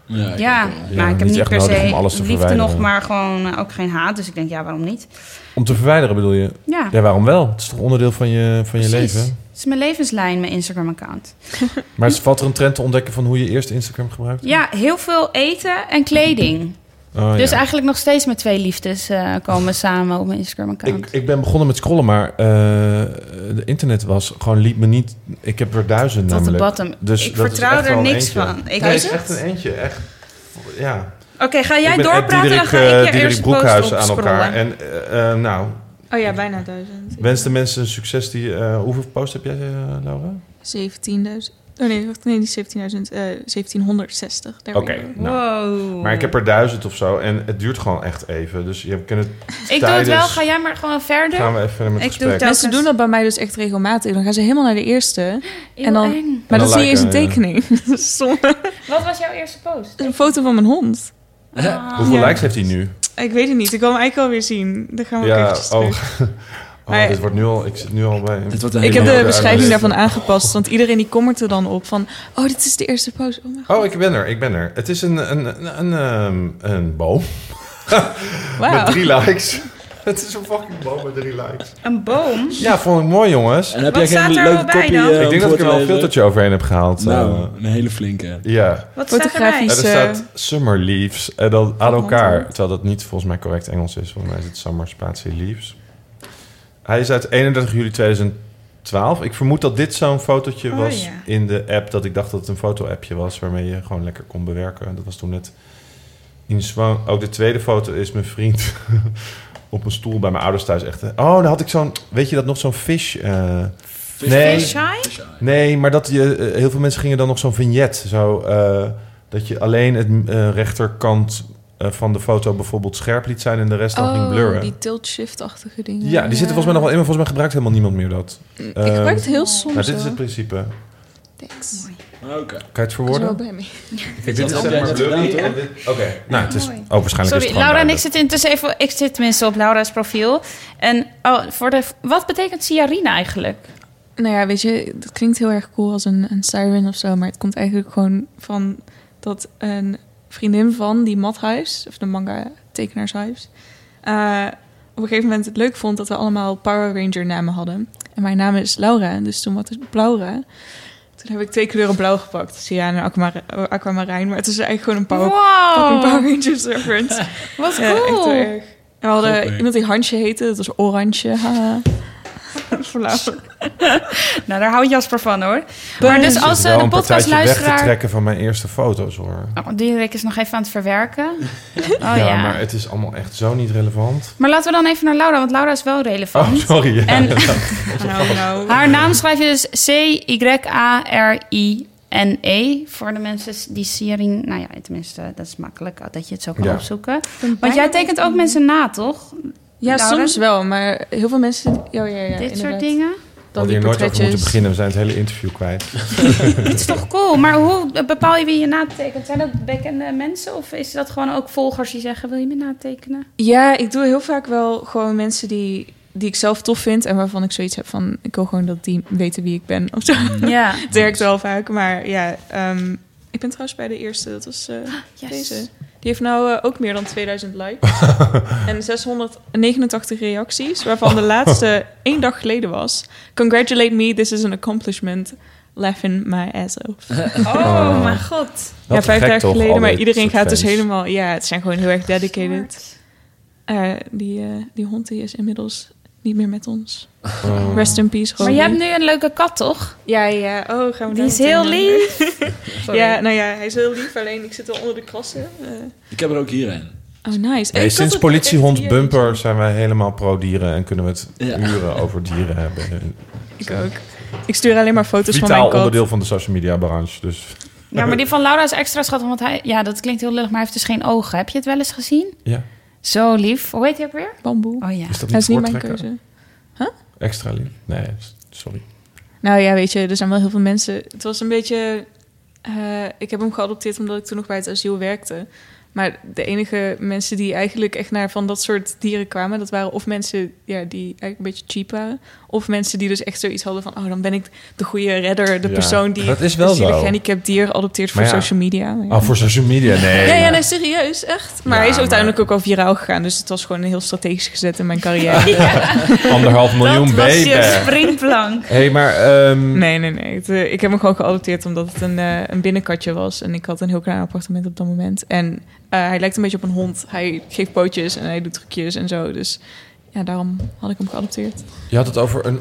Ja, ik Ja, ook wel. Ja, maar ik heb niet per se alles te liefde verwijderen. nog, maar gewoon eh, ook geen haat. Dus ik denk, ja, waarom niet? Om te verwijderen bedoel je? Ja, Ja, waarom wel? Het is toch onderdeel van je, van je leven? Het is mijn levenslijn, mijn Instagram-account. <laughs> Maar valt er een trend te ontdekken van hoe je eerst Instagram gebruikt? Ja, heel veel eten en kleding. Oh, dus ja. eigenlijk nog steeds met twee liefdes eh, komen <laughs> samen op mijn Instagram-account. Ik, ik ben begonnen met scrollen, maar eh de internet was gewoon liep me niet. Ik heb er duizend Tot de namelijk. bottom. Dus ik vertrouw er niks eentje. van. Ik nee, is het het? echt een eentje. Echt. Ja. Oké, ga jij doorpraten, dan ga eh, ik je Diederik eerst Broekhuizen aan elkaar. En eh, eh, nou, Oh ja, bijna duizend. wens de mensen succes. Die, eh, hoeveel posts heb jij, eh, Laura? 17.000. Oh nee, wacht, nee, die 17.000, eh 1760. Daar Oké, nou. Wow. Maar ik heb er duizend of zo en het duurt gewoon echt even. Dus je kunt het Ik doe het wel. Ga jij maar gewoon verder. Gaan we even met Ik doe gesprek. het Mensen doen dat bij mij dus echt regelmatig. Dan gaan ze helemaal naar de eerste. Heel en dan- eng. Maar dan dat zie je eens een tekening. <laughs> Dat. Dat Wat was jouw eerste post? een foto van mijn hond. Ah. Hoeveel Ja. likes heeft hij nu? Ik weet het niet. Ik wil hem eigenlijk wel weer zien. Dan gaan we ook Ja, eventjes oh. Oh, Maar- dit wordt nu al... Ik zit nu al bij... Dit wordt een Ik heb de beschrijving daarvan aangepast. Want iedereen die comment er dan op van... Oh, dit is de eerste post. Oh, mijn. Oh, ik ben er, ik ben er. Het is een, een, een, een, ehm, een boom <laughs> Wauw. met drie likes. Het is een fucking boom met drie likes. Een boom? Ja, vond ik mooi, jongens. En heb Wat jij geen staat er leuke wel bij kopie dan? eh, ik denk dat ik er wel een filtertje overheen heb gehaald. Nou, eh. een hele flinke. ja. Wat staat Fotografisch. En er Eh, staat Summer Leaves. En dan aan elkaar. Terwijl dat niet volgens mij correct Engels is. Volgens mij is het Summer Spatie Leaves. Hij is uit 31 juli 2012. Ik vermoed dat dit zo'n fotootje Oh, was ja. in de app. Dat ik dacht dat het een foto-appje was. Waarmee je gewoon lekker kon bewerken. Dat was toen net in Zwan. Ook de tweede foto is mijn vriend <laughs> op een stoel bij mijn ouders thuis. Echt. eh, Oh, daar had ik zo'n... Weet je dat nog zo'n fish... eh, Nee. Fish eye? Nee, maar dat je, eh, heel veel mensen gingen dan nog zo'n vignet. Zo, eh, dat je alleen het rechterkant eh, van de foto bijvoorbeeld scherp liet zijn en de rest dan ging Oh, blurren. die tilt-shift-achtige dingen. Ja, die zitten volgens mij nog wel in, maar volgens mij gebruikt helemaal niemand meer dat. Ik gebruik het heel soms Nou, dit is het principe. Thanks. Oké. Kan je het Ik ben verwoorden? wel bij me. Kijk, dit is zeg maar blurry. Oké, nou, het is oh, waarschijnlijk is Sorry, het gewoon Laura en ik zitten intussen even... Ik zit tenminste op Laura's profiel. En oh, voor de, wat betekent siarine eigenlijk? Nou ja, weet je, dat klinkt heel erg cool als een, een siren of zo. Maar het komt eigenlijk gewoon van dat een vriendin van die Mathuis, of de manga tekenaarshuis, eh op een gegeven moment het leuk vond dat we allemaal Power Ranger namen hadden. En mijn naam is Laura, dus toen was het Blaura. Toen heb ik twee kleuren blauw gepakt. Cyan en aquamar- aquamarijn. Maar het is eigenlijk gewoon een Power, fucking Power Wow, Rangers reference. <laughs> wat Ja, echt cool. erg. We hadden iemand die Hansje heette, dat was Oranje. Flauw. <laughs> nou, daar houdt Jasper van hoor. Maar dus als eh, de partijtje weg te podcastluisteraar... trekken van mijn eerste foto's, hoor. Oh, Diederik is nog even aan het verwerken. <laughs> Oh ja, ja, maar het is allemaal echt zo niet relevant. Maar laten we dan even naar Laura, want Laura is wel Oh, relevant. sorry. Ja. En <laughs> nou. haar naam schrijf je dus C-Y-A-R-I-N-E. Voor de mensen die Sirin... Nou ja, tenminste, dat is makkelijk dat je het zo kan Ja. opzoeken. Want jij tekent ook mensen na, toch? Ja, Laura? soms wel, maar heel veel mensen... Oh, ja, ja, Dit soort dingen. Dan die nooit over moeten beginnen. We zijn het hele interview kwijt. <laughs> Het is toch cool? Maar hoe bepaal je wie je natekent? Zijn dat bekende mensen? Of is dat gewoon ook volgers die zeggen... wil je me natekenen? Ja, ik doe heel vaak wel gewoon mensen die, die ik zelf tof vind... en waarvan ik zoiets heb van... ik wil gewoon dat die weten wie ik ben of zo. Ja. <laughs> Het werkt wel vaak, maar ja... ehm, ik ben trouwens bij de eerste, dat was eh, <gasps> Yes. deze. Die heeft nou eh, ook meer dan 2000 likes. <laughs> en 689 reacties, waarvan de laatste <laughs> één dag geleden was... Congratulate me, this is an accomplishment. Laughing my ass off. <laughs> Oh, mijn god. Ja, vijf dagen geleden, maar iedereen gaat dus helemaal... Ja, het zijn gewoon heel erg dedicated. Eh, die, eh, die hond die is inmiddels niet meer met ons. Oh. Rest in peace, Maar jij hebt nu een leuke kat, toch? Ja, ja. Oh, gaan we Die is heel lief. <laughs> Ja, nou ja, hij is heel lief. Alleen ik zit wel onder de krassen. Eh, Ik heb er ook hier een. oh, nice. Had sinds politiehond Bumper zijn wij helemaal pro-dieren en kunnen we het Ja. uren over dieren <laughs> hebben. Ik ook. Ik stuur alleen maar foto's van Vitaal mijn kat. onderdeel van de social media branche. Dus Ja, maar die van Laura is extra schattig, want hij... Ja, dat klinkt heel lullig, maar hij heeft dus geen ogen. Heb je het wel eens gezien? ja, Zo lief. Hoe heet hij ook weer? Bamboe. Oh ja. is dat is niet mijn keuze. Extra lief? Nee, sorry. Nou ja, weet je, er zijn wel heel veel mensen. Het was een beetje. eh, ik heb hem geadopteerd omdat ik toen nog bij het asiel werkte. Maar de enige mensen die eigenlijk echt naar van dat soort dieren kwamen, dat waren of mensen ja, die eigenlijk een beetje cheap waren, of mensen die dus echt zoiets hadden van, oh, dan ben ik de goede redder, de Ja, persoon die dat is wel een gehandicapt dier adopteert voor ja. social media. Maar ja. Oh, voor social media? Nee. Ja, ja, nee, serieus, echt. Maar Ja, hij is uiteindelijk maar- ook al viraal gegaan, dus het was gewoon heel strategisch gezet in mijn carrière. <laughs> Anderhalf miljoen dat was baby. je springplank. Hé, hey, maar... ehm, Nee, nee, nee. Het, eh, ik heb hem gewoon geadopteerd omdat het een, eh, een binnenkatje was. En ik had een heel klein appartement op dat moment. En hij lijkt een beetje op een hond. Hij geeft pootjes en hij doet trucjes en zo. Dus ja, daarom had ik hem geadopteerd. Je had het over een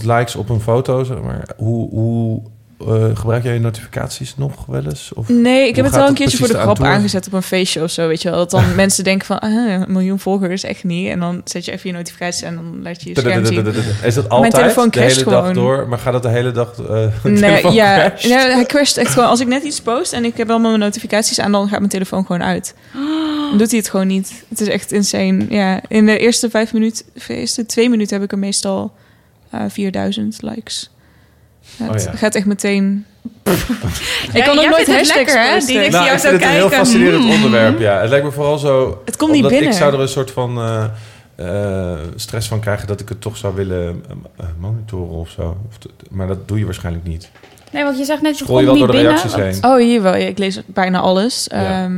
100.000 likes op een foto. Zeg maar. hoe, hoe eh, gebruik jij je notificaties nog wel eens? Of? Nee, ik heb het wel een keertje voor de grap aangezet op een feestje of zo, weet je wel. Dat dan <laughs> mensen denken van, ah, een miljoen volgers, echt niet. En dan zet je even je notificaties en dan laat je je scherm zien. Is dat altijd telefoon de hele dag door? Maar gaat dat de hele dag... eh <laughs> Nee, ja, crasht? nee, hij crasht echt gewoon. Als ik net iets post en ik heb allemaal mijn notificaties aan, dan gaat mijn telefoon gewoon uit. Dan doet hij het gewoon niet. Het is echt insane. Ja, in de eerste vijf minuten, de eerste twee minuten heb ik er meestal eh 4000 likes. Ja, het Oh ja. gaat echt meteen. Ja, <laughs> ik kan ook nooit het hashtags lekker, hè? Die- Ik Nou, jou vind zo het een heel kijken. fascinerend Mm. onderwerp, ja. Het lijkt me vooral zo... Het komt niet binnen. ik zou er een soort van eh, eh, stress van krijgen... dat ik het toch zou willen eh, monitoren of zo. Maar dat doe je waarschijnlijk niet. Nee, want je zegt net, je komt wel niet door de binnen. reacties heen? Oh, hier wel. Ja, ik lees bijna alles. Ja.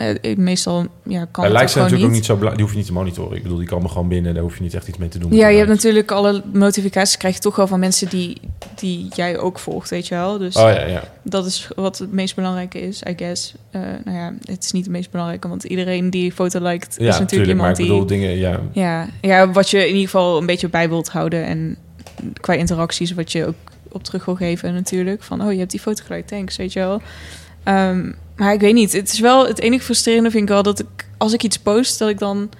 Eh, meestal ja, kan het ook zijn natuurlijk ook niet. niet zo belangrijk. Die hoef je niet te monitoren. Ik bedoel, die komen gewoon binnen. Daar hoef je niet echt iets mee te doen. Ja, je hebt natuurlijk alle notificaties krijg je toch wel van mensen die, die jij ook volgt, weet je wel. Dus Oh ja, ja. dat is wat het meest belangrijke is, I guess. Eh, nou ja, het is niet het meest belangrijke, want iedereen die foto liked Ja, is natuurlijk tuurlijk. Maar iemand ik die... bedoel, dingen... Ja, Ja, ja, wat je in ieder geval een beetje bij wilt houden en qua interacties wat je ook op terug wil geven natuurlijk. Van, oh, je hebt die foto gelijk, thanks, weet je wel. Ehm, maar ik weet niet, het is wel het enige frustrerende vind ik wel dat ik als ik iets post, dat ik dan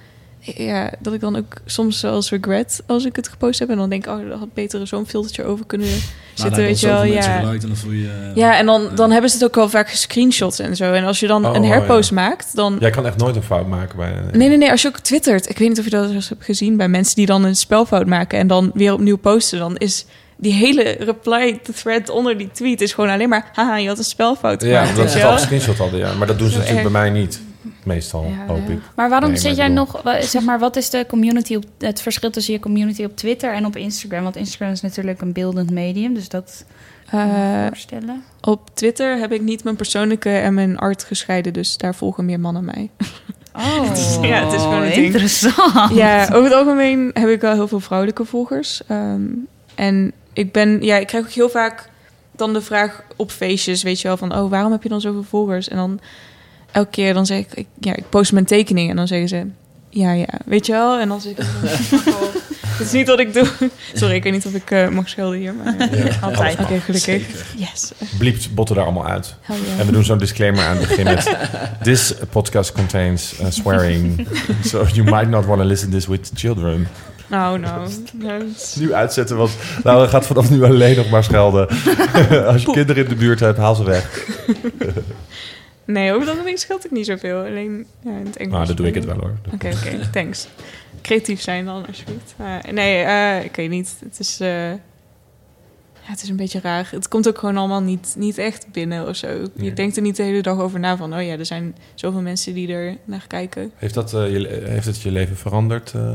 ja, dat ik dan ook soms wel eens regret als ik het gepost heb en dan denk, oh, er had beter zo'n filtertje over kunnen zitten, weet je wel. Ja. en dan voel je... eh, Ja, en dan, dan hebben ze het ook wel vaak gescreenshots en zo. En als je dan Oh, een oh, herpost ja. maakt, dan jij kan echt nooit een fout maken bij... Nee, nee, nee. Als je ook twittert. Ik weet niet of je dat eens hebt gezien bij mensen die dan een spelfout maken en dan weer opnieuw posten. Dan is die hele reply thread onder die tweet is gewoon alleen maar... Haha, je had een spelfout Ja, gemaakt. ze je het al gescreenshot hadden, ja. Maar dat doen ze natuurlijk erg. bij mij niet. Meestal, Ja, hoop ja. ik. Maar waarom Nee, zit jij nog, zeg maar, wat is de community op, het verschil tussen je community op Twitter en op Instagram? Want Instagram is natuurlijk een beeldend medium, dus dat Eh, voorstellen. op Twitter heb ik niet mijn persoonlijke en mijn art gescheiden. Dus daar volgen meer mannen mij. Oh, <laughs> Ja, het is gewoon een ding. interessant. Ja, over het algemeen heb ik wel heel veel vrouwelijke volgers. Ehm, en ik ben, ja, ik krijg ook heel vaak dan de vraag op feestjes, weet je wel, van, oh, waarom heb je dan zoveel volgers? En dan elke keer dan zeg ik, ik ja, ik post mijn tekeningen en dan zeggen ze, ja, ja, weet je wel? En dan zeg ik, <laughs> dat is niet wat ik doe. Sorry, ik weet niet of ik eh, mag schelden hier, maar Ja, Altijd. alles oké, mag. gelukkig. Zeker. Yes. Bliept botten daar allemaal uit. Yeah. En we doen zo'n disclaimer aan het begin met... <laughs> This podcast contains uh, swearing. <laughs> So you might not want to listen this with children. Nou, nou. <laughs> nou, Nu uitzetten, want Laura gaat vanaf nu alleen nog maar schelden. <laughs> Als je kinderen in de buurt hebt, haal ze weg. <laughs> Nee, over dat ding scheelt ik niet zoveel. Alleen ja, in het Engels. Nou, dan doe ik het wel hoor. Oké, oké, thanks. Creatief zijn dan, alsjeblieft. Maar nee, eh, ik weet niet. Het is, eh, ja, het is een beetje raar. Het komt ook gewoon allemaal niet, niet echt binnen of zo. Je Nee. denkt er niet de hele dag over na van... oh ja, er zijn zoveel mensen die er naar kijken. Heeft, dat, eh, je, heeft het je leven veranderd? eh?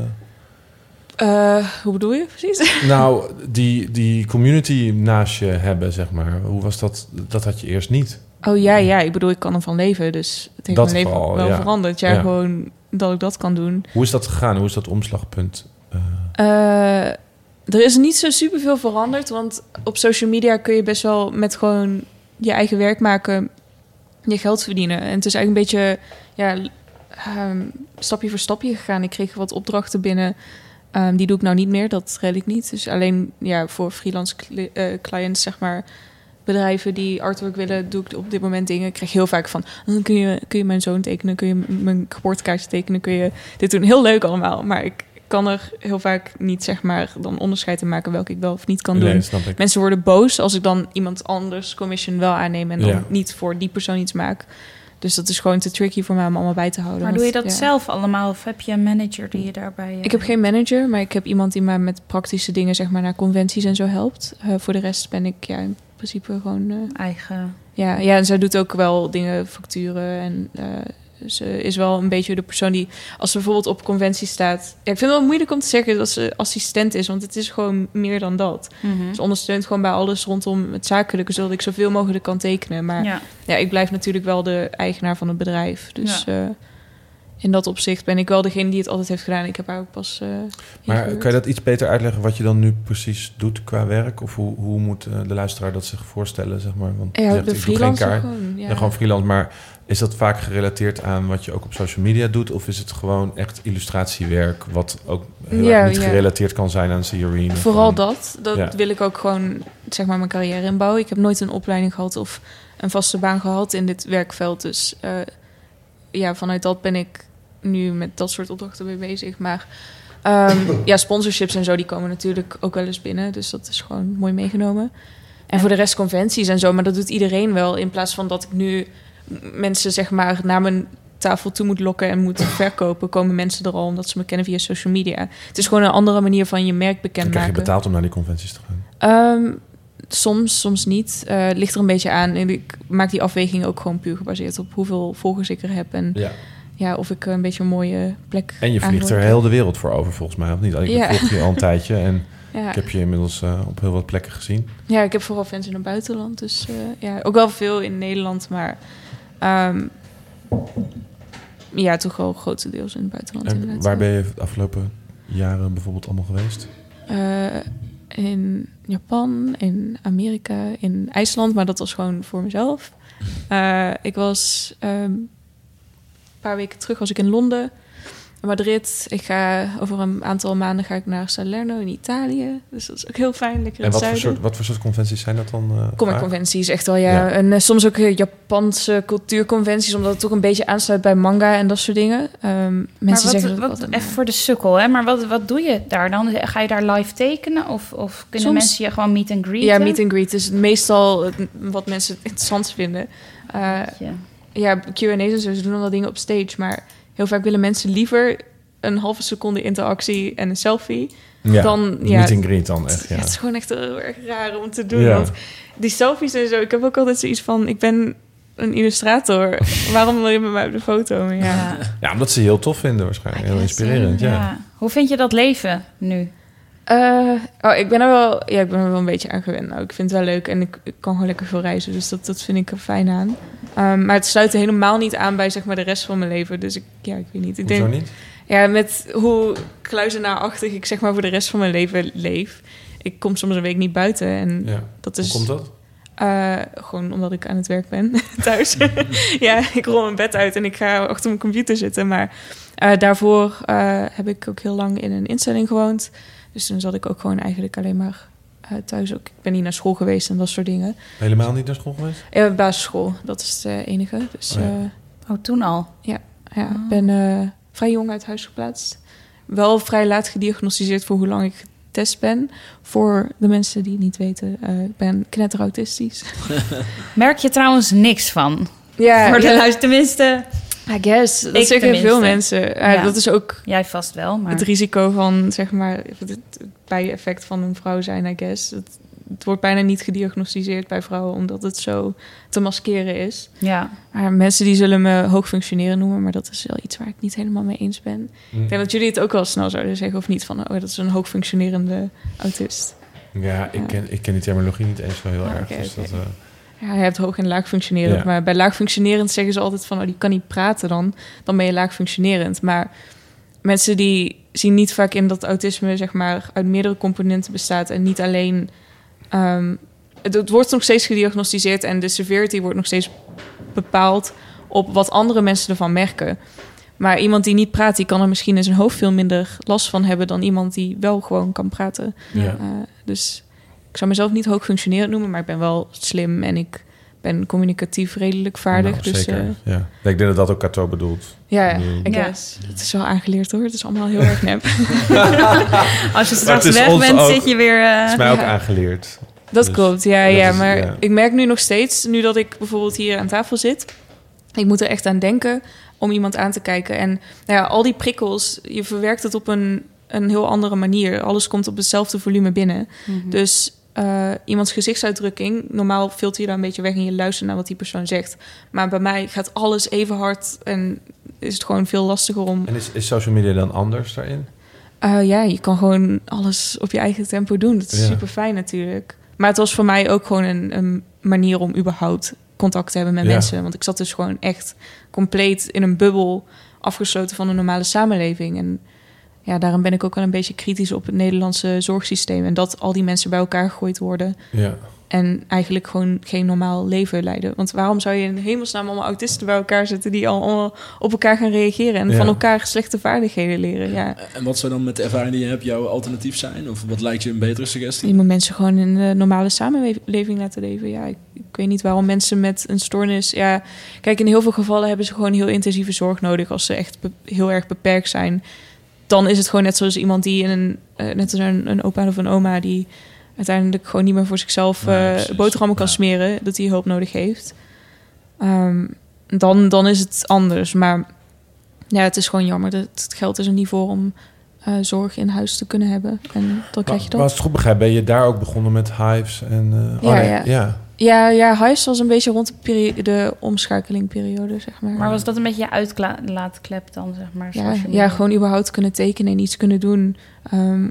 Eh, hoe bedoel je precies? <laughs> Nou, die, die community naast je hebben, zeg maar. Hoe was dat? Dat had je eerst niet. Oh ja, ja. Ik bedoel, ik kan ervan leven. Dus het heeft Dat mijn leven vooral, wel ja. veranderd. Ja, Ja. gewoon dat ik dat kan doen. Hoe is dat gegaan? Hoe is dat omslagpunt? eh? Eh, er is niet zo superveel veranderd, want op social media kun je best wel met gewoon je eigen werk maken, je geld verdienen. En het is eigenlijk een beetje ja, ehm, stapje voor stapje gegaan. Ik kreeg wat opdrachten binnen. Ehm, die doe ik nou niet meer, dat red ik niet. Dus alleen ja, voor freelance cli- eh, clients, zeg maar, bedrijven die artwork willen, doe ik op dit moment dingen. Ik krijg heel vaak van, "Oh, kun je, kun je mijn zoon tekenen, kun je mijn geboortekaartje tekenen, kun je dit doen. Heel leuk allemaal, maar ik kan er heel vaak niet, zeg maar, dan onderscheid in maken welke ik wel of niet kan doen. Nee. Mensen worden boos als ik dan iemand anders commission wel aanneem en dan Ja. niet voor die persoon iets maak. Dus dat is gewoon te tricky voor mij om allemaal bij te houden. Maar doe je dat ja. zelf allemaal of heb je een manager die je daarbij... eh, Ik heb geen manager, maar ik heb iemand die mij met praktische dingen, zeg maar, naar conventies en zo helpt. Eh, voor de rest ben ik ja, in principe gewoon. eh, eigen... ja, ja, en zij doet ook wel dingen, facturen. En ze is wel een beetje de persoon die, als ze bijvoorbeeld op conventie staat. Ja, ik vind het wel moeilijk om te zeggen dat ze assistent is, want het is gewoon meer dan dat. Mhm. Ze ondersteunt gewoon bij alles rondom het zakelijke, zodat ik zoveel mogelijk kan tekenen. Maar ja, Ja. ik blijf natuurlijk wel de eigenaar van het bedrijf. Dus eh, in dat opzicht ben ik wel degene die het altijd heeft gedaan. Ik heb haar ook pas. eh, Maar kan je dat iets beter uitleggen wat je dan nu precies doet qua werk? Of hoe, hoe moet eh, de luisteraar dat zich voorstellen, zeg maar? Want je Ja, zegt, de ik doe geen freelancer kaart. gewoon. Ja. Ja, gewoon freelance. Maar is dat vaak gerelateerd aan wat je ook op social media doet? Of is het gewoon echt illustratiewerk, wat ook heel Ja, erg niet ja. gerelateerd kan zijn aan Theorine? Vooral dat. Dat Ja. wil ik ook gewoon, zeg maar, mijn carrière inbouwen. Ik heb nooit een opleiding gehad of een vaste baan gehad in dit werkveld. Dus eh, ja, vanuit dat ben ik nu met dat soort opdrachten mee bezig. Maar ehm, <laughs> ja, sponsorships en zo, die komen natuurlijk ook wel eens binnen. Dus dat is gewoon mooi meegenomen. En voor de rest conventies en zo. Maar dat doet iedereen wel. In plaats van dat ik nu mensen, zeg maar, naar mijn tafel toe moet lokken en moet verkopen, komen mensen er al omdat ze me kennen via social media. Het is gewoon een andere manier van je merk Dan krijg je bekendmaken. betaald om naar die conventies te gaan. Ehm, soms, soms niet. Eh, Het ligt er een beetje aan. En ik maak die afweging ook gewoon puur gebaseerd op hoeveel volgers ik er heb. En Ja. ja, of ik een beetje een mooie plek En je vliegt er heel de wereld voor over, volgens mij, of niet? Ik Ja. volg je al een <laughs> tijdje en Ja. ik heb je inmiddels eh, op heel wat plekken gezien. ja, ik heb vooral fans in het buitenland. Dus eh, ja, ook wel veel in Nederland. Maar ehm, ja, toch wel grotendeels in het buitenland. En waar ben je de afgelopen jaren bijvoorbeeld allemaal geweest? Eh, in Japan, in Amerika, in IJsland, maar dat was gewoon voor mezelf. <laughs> Eh, ik was ehm, een paar weken terug was ik in Londen, Madrid. Ik ga over een aantal maanden ga ik naar Salerno in Italië. Dus dat is ook heel fijn, lekker in En het wat voor, zuiden. soort, wat voor soort conventies zijn dat dan? eh, Comic vaak? conventies, echt wel ja. Ja. En eh, soms ook eh, Japanse cultuurconventies, omdat het toch een beetje aansluit bij manga en dat soort dingen. Ehm, mensen maar wat, zeggen wat, altijd, even voor de sukkel, hè? Maar wat, wat doe je daar dan? Ga je daar live tekenen? Of, of kunnen Soms- mensen je gewoon meet and greet? Ja, meet and greet is meestal wat mensen het <laughs> interessant vinden. Eh, ja, Q&A's en zo, ze doen wel dingen op stage, maar heel vaak willen mensen liever een halve seconde interactie en een selfie. Ja, dan, ja, meet and greet dan echt, Ja, ja. het is gewoon echt heel erg raar om te doen. Ja. Want die selfies en zo, ik heb ook altijd zoiets van, ik ben een illustrator. <laughs> Waarom wil je met mij op de foto? Ja. Ja. Omdat ze heel tof vinden waarschijnlijk. Heel inspirerend, ja. Ja. Hoe vind je dat leven nu? Eh, oh, ik ben er wel, ja, ik ben er wel een beetje aan gewend. Nou, ik vind het wel leuk en ik, ik kan gewoon lekker veel reizen, dus dat, dat vind ik er fijn aan. Ehm, maar het sluit er helemaal niet aan bij zeg maar de rest van mijn leven. Dus ik, ja, ik weet niet. Ik Hoezo denk, niet? Ja, met hoe kluizenaarachtig ik zeg maar voor de rest van mijn leven leef. Ik kom soms een week niet buiten en Ja. dat is. Hoe komt dat? Eh, gewoon omdat ik aan het werk ben <laughs> thuis. <laughs> ja, ik rol mijn bed uit en ik ga achter mijn computer zitten. Maar eh, daarvoor heb ik ook heel lang in een instelling gewoond. Dus toen zat ik ook gewoon eigenlijk alleen maar eh, thuis. Ook. Ik ben niet naar school geweest en dat soort dingen. Helemaal niet naar school geweest? Eh, basisschool, dat is het eh, enige. Dus, Oh ja. eh, Oh, toen al? ja, ja ik ben eh, vrij jong uit huis geplaatst. Wel vrij laat gediagnosticeerd voor hoe lang ik getest ben. Voor de mensen die het niet weten, eh, ik ben knetteraustistisch. <laughs> Merk je trouwens niks van? Ja, Voor de ja. luister, tenminste. I guess. Dat Ik zeggen tenminste. veel mensen. Ja. Dat is ook Jij vast wel, maar... het risico van, zeg maar, het bijeffect van een vrouw zijn, I guess. Het, het wordt bijna niet gediagnosticeerd bij vrouwen, omdat het zo te maskeren is. Ja. Maar mensen die zullen me hoogfunctioneren noemen, maar dat is wel iets waar ik niet helemaal mee eens ben. Hm. Ik denk dat jullie het ook wel snel zouden zeggen, of niet? Van, oh, dat is een hoogfunctionerende autist. Ja, ik ken, ik ken die terminologie niet eens zo heel Ah, erg. dus dat, eh, Ja, je hebt hoog en laag functionerend. Ja. Maar bij laag functionerend zeggen ze altijd van... oh, die kan niet praten dan. Dan ben je laag functionerend. Maar mensen die zien niet vaak in dat autisme... zeg maar uit meerdere componenten bestaat... en niet alleen... ehm, het, het wordt nog steeds gediagnosticeerd... en de severity wordt nog steeds bepaald... op wat andere mensen ervan merken. Maar iemand die niet praat... die kan er misschien in zijn hoofd veel minder last van hebben... dan iemand die wel gewoon kan praten. Ja. Eh, dus ik zou mezelf niet hoog functionerend noemen, maar ik ben wel slim en ik ben communicatief redelijk vaardig. nou, dus zeker. eh, ja. Ik denk dat dat ook Cato bedoelt. ja, Ik Ja. guess. Het is wel aangeleerd hoor. Het is allemaal heel erg nep. <laughs> Als je het straks weg bent, ook- zit je weer... eh, Het is mij ook ja. aangeleerd. Dat Dus klopt, ja, dat ja. is- Maar ja. ik merk nu nog steeds, nu dat ik bijvoorbeeld hier aan tafel zit, ik moet er echt aan denken om iemand aan te kijken. En nou ja, al die prikkels, je verwerkt het op een, een heel andere manier. Alles komt op hetzelfde volume binnen. mhm. Dus eh, iemands gezichtsuitdrukking, normaal filter je daar een beetje weg en je luistert naar wat die persoon zegt. Maar bij mij gaat alles even hard en is het gewoon veel lastiger om. En is, is social media dan anders daarin? Eh, ja, je kan gewoon alles op je eigen tempo doen. Dat is Ja. super fijn natuurlijk. Maar het was voor mij ook gewoon een, een manier om überhaupt contact te hebben met Ja. mensen. Want ik zat dus gewoon echt compleet in een bubbel afgesloten van een normale samenleving. En ja, daarom ben ik ook wel een beetje kritisch op het Nederlandse zorgsysteem. En dat al die mensen bij elkaar gegooid worden. Ja. En eigenlijk gewoon geen normaal leven leiden. Want waarom zou je in hemelsnaam allemaal autisten bij elkaar zetten... die al allemaal op elkaar gaan reageren... en Ja. van elkaar slechte vaardigheden leren? Ja. En wat zou dan met de ervaring die je hebt jouw alternatief zijn? Of wat lijkt je een betere suggestie? Je moet mensen gewoon in een normale samenleving laten leven. Ja, ik, ik weet niet waarom mensen met een stoornis... Ja, kijk, in heel veel gevallen hebben ze gewoon heel intensieve zorg nodig... als ze echt heel erg beperkt zijn. Dan is het gewoon net zoals iemand die in een... eh, net als een, een opa of een oma... die uiteindelijk gewoon niet meer voor zichzelf Nee, eh, boterhammen kan Ja. smeren... dat hij hulp nodig heeft. Ehm, dan, dan is het anders. Maar ja, het is gewoon jammer. dat Het geld is er niet voor om... eh, zorg in huis te kunnen hebben. En dan krijg je Maar dat. als ik het goed begrijp, ben je daar ook begonnen met hives en... Ja, oh, nee, ja. ja. Ja, ja, huis was een beetje rond de, peri- de omschakelingperiode, zeg maar. Maar was dat een beetje je uitlaatklep dan, zeg maar? ja, zoals je ja, gewoon überhaupt kunnen tekenen en iets kunnen doen. ehm,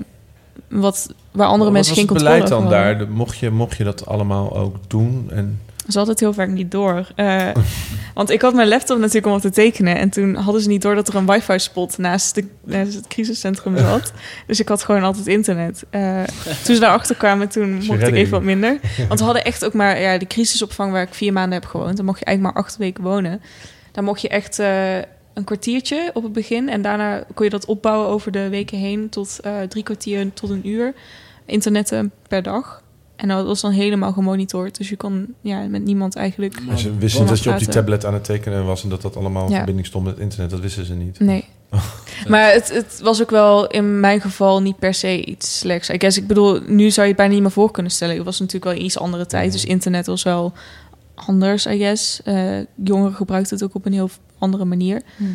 wat, waar andere Wat mensen was geen het controle beleid dan over hadden. daar? De- Mocht je, mocht je dat allemaal ook doen? En, Ze hadden het heel vaak niet door. Eh, want ik had mijn laptop natuurlijk om op te tekenen. En toen hadden ze niet door dat er een wifi-spot naast, de, naast het crisiscentrum zat. dus ik had gewoon altijd internet. Eh, toen ze daarachter kwamen, toen mocht ik even wat minder. Want we hadden echt ook maar... Ja, de crisisopvang waar ik vier maanden heb gewoond... dan mocht je eigenlijk maar acht weken wonen. Dan mocht je echt eh, een kwartiertje op het begin. En daarna kon je dat opbouwen over de weken heen... tot drie kwartier tot een uur. Internetten per dag. En dat was dan helemaal gemonitord. Dus je kon ja, met niemand eigenlijk... Maar ze wisten dat je op die tablet aan het tekenen was... en dat dat allemaal in Ja. verbinding stond met het internet. Dat wisten ze niet. Nee. <laughs> Maar het, het was ook wel in mijn geval niet per se iets slechts. I guess, ik bedoel, nu zou je het bijna niet meer voor kunnen stellen. Het was natuurlijk wel iets andere tijd. Dus internet was wel anders, I guess. Eh, jongeren gebruikten het ook op een heel andere manier. Mhm.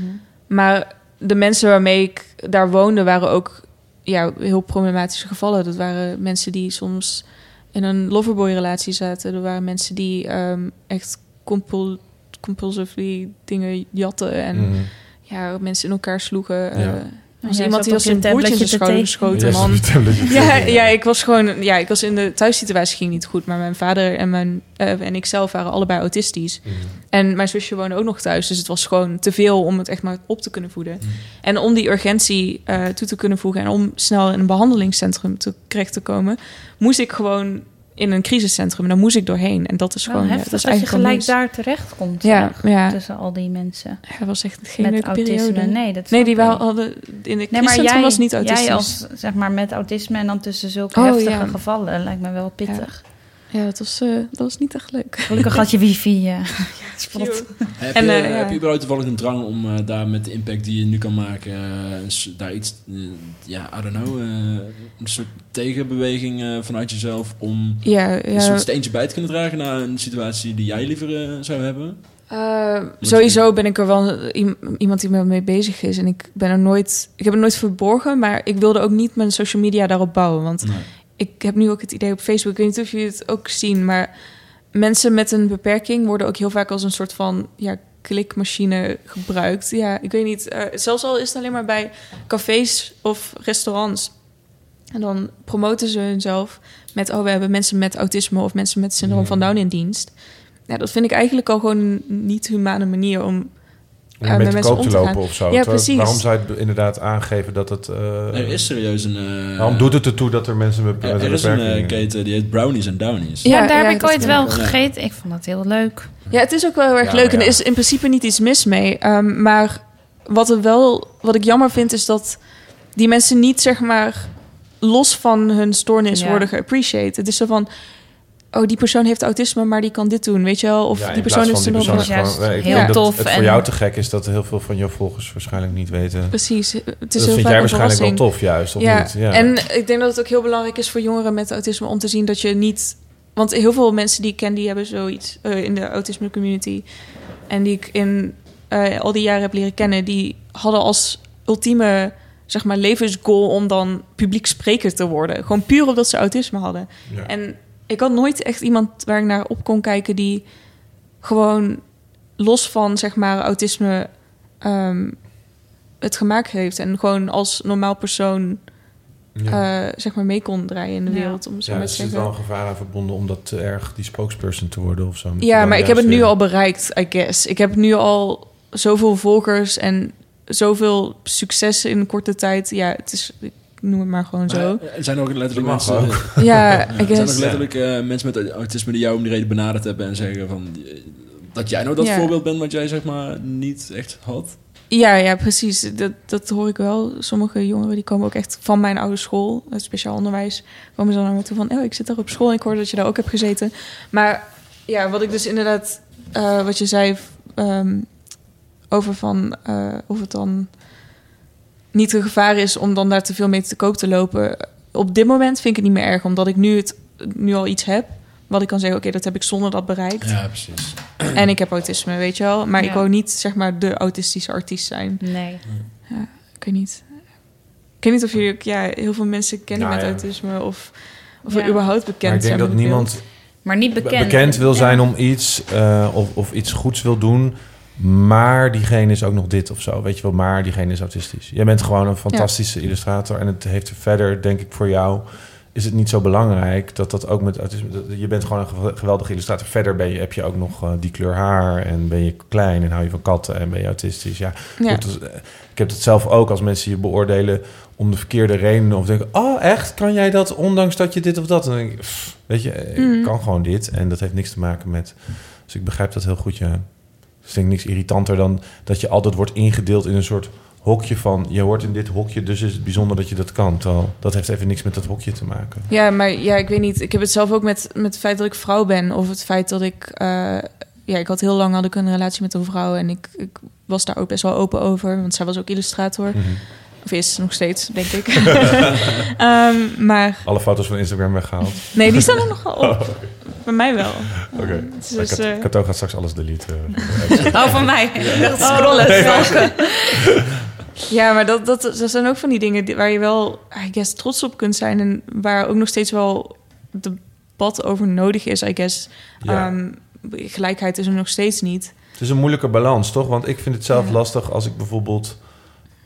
Maar de mensen waarmee ik daar woonde waren ook ja, heel problematische gevallen. Dat waren mensen die soms in een loverboy-relatie zaten. Er waren mensen die ehm, echt compul compulsively dingen jatten en Mhm. ja, mensen in elkaar sloegen. Ja. eh, was jij iemand die je een broertje in tabletje zijn geschoten, Ja, man. <laughs> Ja, ja, ik was gewoon, ja, ik was in de thuissituatie ging niet goed, maar mijn vader en mijn eh, en ik zelf waren allebei autistisch. Mhm. En mijn zusje woonde ook nog thuis, dus het was gewoon te veel om het echt maar op te kunnen voeden. En om die urgentie eh, toe te kunnen voegen en om snel in een behandelingscentrum te, terecht te komen, moest ik gewoon in een crisiscentrum. En daar moest ik doorheen. En dat is Wel gewoon, ja, heftig dat is dat je gelijk wel daar terecht komt. Ja, ja. Tussen al die mensen. Ja, dat was echt geen met leuke autisme. periode. Nee, dat Nee, die waren, hadden in het Nee, maar crisiscentrum jij, was niet autistisch. jij als, zeg maar, met autisme en dan tussen zulke Oh, heftige ja. gevallen lijkt me wel pittig. Ja, dat was, eh, dat was niet echt leuk. Gelukkig had je wifi. <laughs> Ja. Spot. <laughs> Heb, En, je, eh, ja. heb je überhaupt toevallig een drang om eh, daar met de impact die je nu kan maken, eh, daar iets, eh, ja, I don't know, eh, een soort tegenbeweging eh, vanuit jezelf om Ja, een ja. soort steentje bij te kunnen dragen naar een situatie die jij liever eh, zou hebben? Eh, sowieso ben ik er wel iemand die me mee bezig is. En ik ben er nooit. Ik heb het nooit verborgen, maar ik wilde ook niet mijn social media daarop bouwen. Want Nee. Ik heb nu ook het idee op Facebook. Ik weet niet of jullie het ook zien, maar mensen met een beperking worden ook heel vaak als een soort van ja, klikmachine gebruikt. Ja, ik weet niet. eh, zelfs al is het alleen maar bij cafés of restaurants. En dan promoten ze hunzelf met: oh, we hebben mensen met autisme of mensen met syndroom van Down in dienst. Ja, dat vind ik eigenlijk al gewoon een niet humane manier om. Om met met de mensen koop om te te lopen gaan. of zo. Ja, precies. Waarom zou je het inderdaad aangeven dat het... eh, er is serieus een... eh, waarom doet het ertoe dat er mensen met, met er is een eh, keten die heet Brownies en Downies. Ja, Ja, daar ja, heb ik ooit wel gegeten. Ik vond dat heel leuk. Ja, het is ook wel heel erg Ja, leuk. En er is in principe niet iets mis mee. Ehm, maar wat, er wel, wat ik jammer vind, is dat die mensen niet, zeg maar, los van hun stoornis Ja. worden geappreciated. Het is zo van, oh, die persoon heeft autisme, maar die kan dit doen, weet je wel? Of Ja, die persoon is gewoon- juist ik heel dat tof Het voor en- jou te gek is dat heel veel van jouw volgers waarschijnlijk niet weten. Precies. Het is dat heel vind vaak jij waarschijnlijk wel tof juist, of ja. niet? Ja. En ik denk dat het ook heel belangrijk is voor jongeren met autisme om te zien dat je niet. Want heel veel mensen die ik ken, die hebben zoiets eh, in de autisme community. En die ik in eh, al die jaren heb leren kennen, die hadden als ultieme zeg maar, levensgoal om dan publiek spreker te worden. Gewoon puur omdat ze autisme hadden. Ja. En ik had nooit echt iemand waar ik naar op kon kijken die gewoon los van zeg maar autisme ehm, het gemaakt heeft en gewoon als normaal persoon Ja. eh, zeg maar mee kon draaien in de Ja. wereld om zo ja, maar er te zit wel zeggen. een gevaar aan verbonden om dat te erg die spokesperson te worden of zo. Ja, maar ik heb het nu weer- al bereikt, I guess. Ik heb nu al zoveel volgers en zoveel succes in korte tijd. Ja, het is, noem het maar gewoon zo. Eh, zijn er ook letterlijk mensen... ja, <laughs> I zijn er ook letterlijk eh, mensen met autisme die jou om die reden benaderd hebben en zeggen van... eh, Dat jij nou dat Ja. voorbeeld bent wat jij zeg maar niet echt had? Ja, ja, precies. Dat, dat hoor ik wel. Sommige jongeren die komen ook echt van mijn oude school, het speciaal onderwijs, komen ze dan naar me toe van, oh, ik zit daar op school en ik hoor dat je daar ook hebt gezeten. Maar ja, wat ik dus inderdaad, eh, wat je zei ehm, over van eh, of het dan niet een gevaar is om dan daar te veel mee te koop te lopen. Op dit moment vind ik het niet meer erg, omdat ik nu, het, nu al iets heb. Wat ik kan zeggen, oké, dat heb ik zonder dat bereikt. Ja, precies. En ik heb autisme, weet je wel. Maar ik Ja. wou niet, zeg maar, de autistische artiest zijn. Nee. Ik weet niet. Ik weet niet of jullie ook, ja, heel veel mensen kennen Ja, met ja. autisme of, of Ja. er überhaupt bekend Maar ik denk zijn. dat niemand Maar niet be- bekend. bekend, wil Ja. zijn om iets eh, of, of iets goeds wil doen. Maar diegene is ook nog dit of zo. Weet je wel, maar diegene is autistisch. Jij bent gewoon een fantastische illustrator. En het heeft verder, denk ik, voor jou... is het niet zo belangrijk dat dat ook met autisme... Je bent gewoon een gew- geweldige illustrator. Verder ben je, heb je ook nog eh, die kleur haar... en ben je klein en hou je van katten en ben je autistisch. Ja, beeld. Ja. Goed, dus, eh, ik heb het zelf ook als mensen je beoordelen om de verkeerde redenen. Of denken, oh echt, kan jij dat ondanks dat je dit of dat? En denk ik, pff, weet je, ik Mhm. kan gewoon dit. En dat heeft niks te maken met... Dus ik begrijp dat heel goed, ja. Dus ik denk niks irritanter dan dat je altijd wordt ingedeeld in een soort hokje van... je hoort in dit hokje, dus is het bijzonder dat je dat kan. Terwijl dat heeft even niks met dat hokje te maken. ja, maar ja, ik weet niet. Ik heb het zelf ook met, met het feit dat ik vrouw ben. Of het feit dat ik... eh, ja, ik had heel lang had ik een relatie met een vrouw. En ik, ik was daar ook best wel open over. Want zij was ook illustrator. Mhm. Of is nog steeds, denk ik. <laughs> Ehm, maar Alle foto's van Instagram weggehaald. nee, die staan er nogal op. Oh, Bij mij wel. <laughs> Oké. Dus, ik, had, eh, ik had ook gaat straks alles deleten. <laughs> Oh, van mij. <laughs> Dat scrollen. stalken. Ja, maar dat, dat, dat zijn ook van die dingen waar je wel, I guess, trots op kunt zijn. En waar ook nog steeds wel debat over nodig is, I guess. Ja. Ehm, gelijkheid is er nog steeds niet. Het is een moeilijke balans, toch? Want ik vind het zelf Ja. lastig als ik bijvoorbeeld...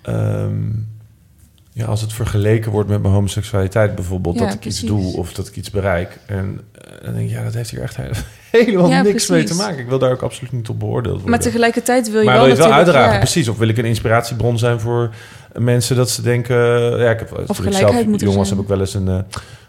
ehm, ja, als het vergeleken wordt met mijn homoseksualiteit bijvoorbeeld... Ja, dat ik iets doe of dat ik iets bereik. En eh, dan denk ik, ja, dat heeft hier echt he- <laughs> helemaal Ja, niks mee te maken. Ik wil daar ook absoluut niet op beoordeeld worden. Maar tegelijkertijd wil je maar wel wil je het wel uitdragen, ja, precies. Of wil ik een inspiratiebron zijn voor mensen dat ze denken... Ja, ik heb, gelijkheid zelf moet jong was, zijn. heb ik wel eens een, eh,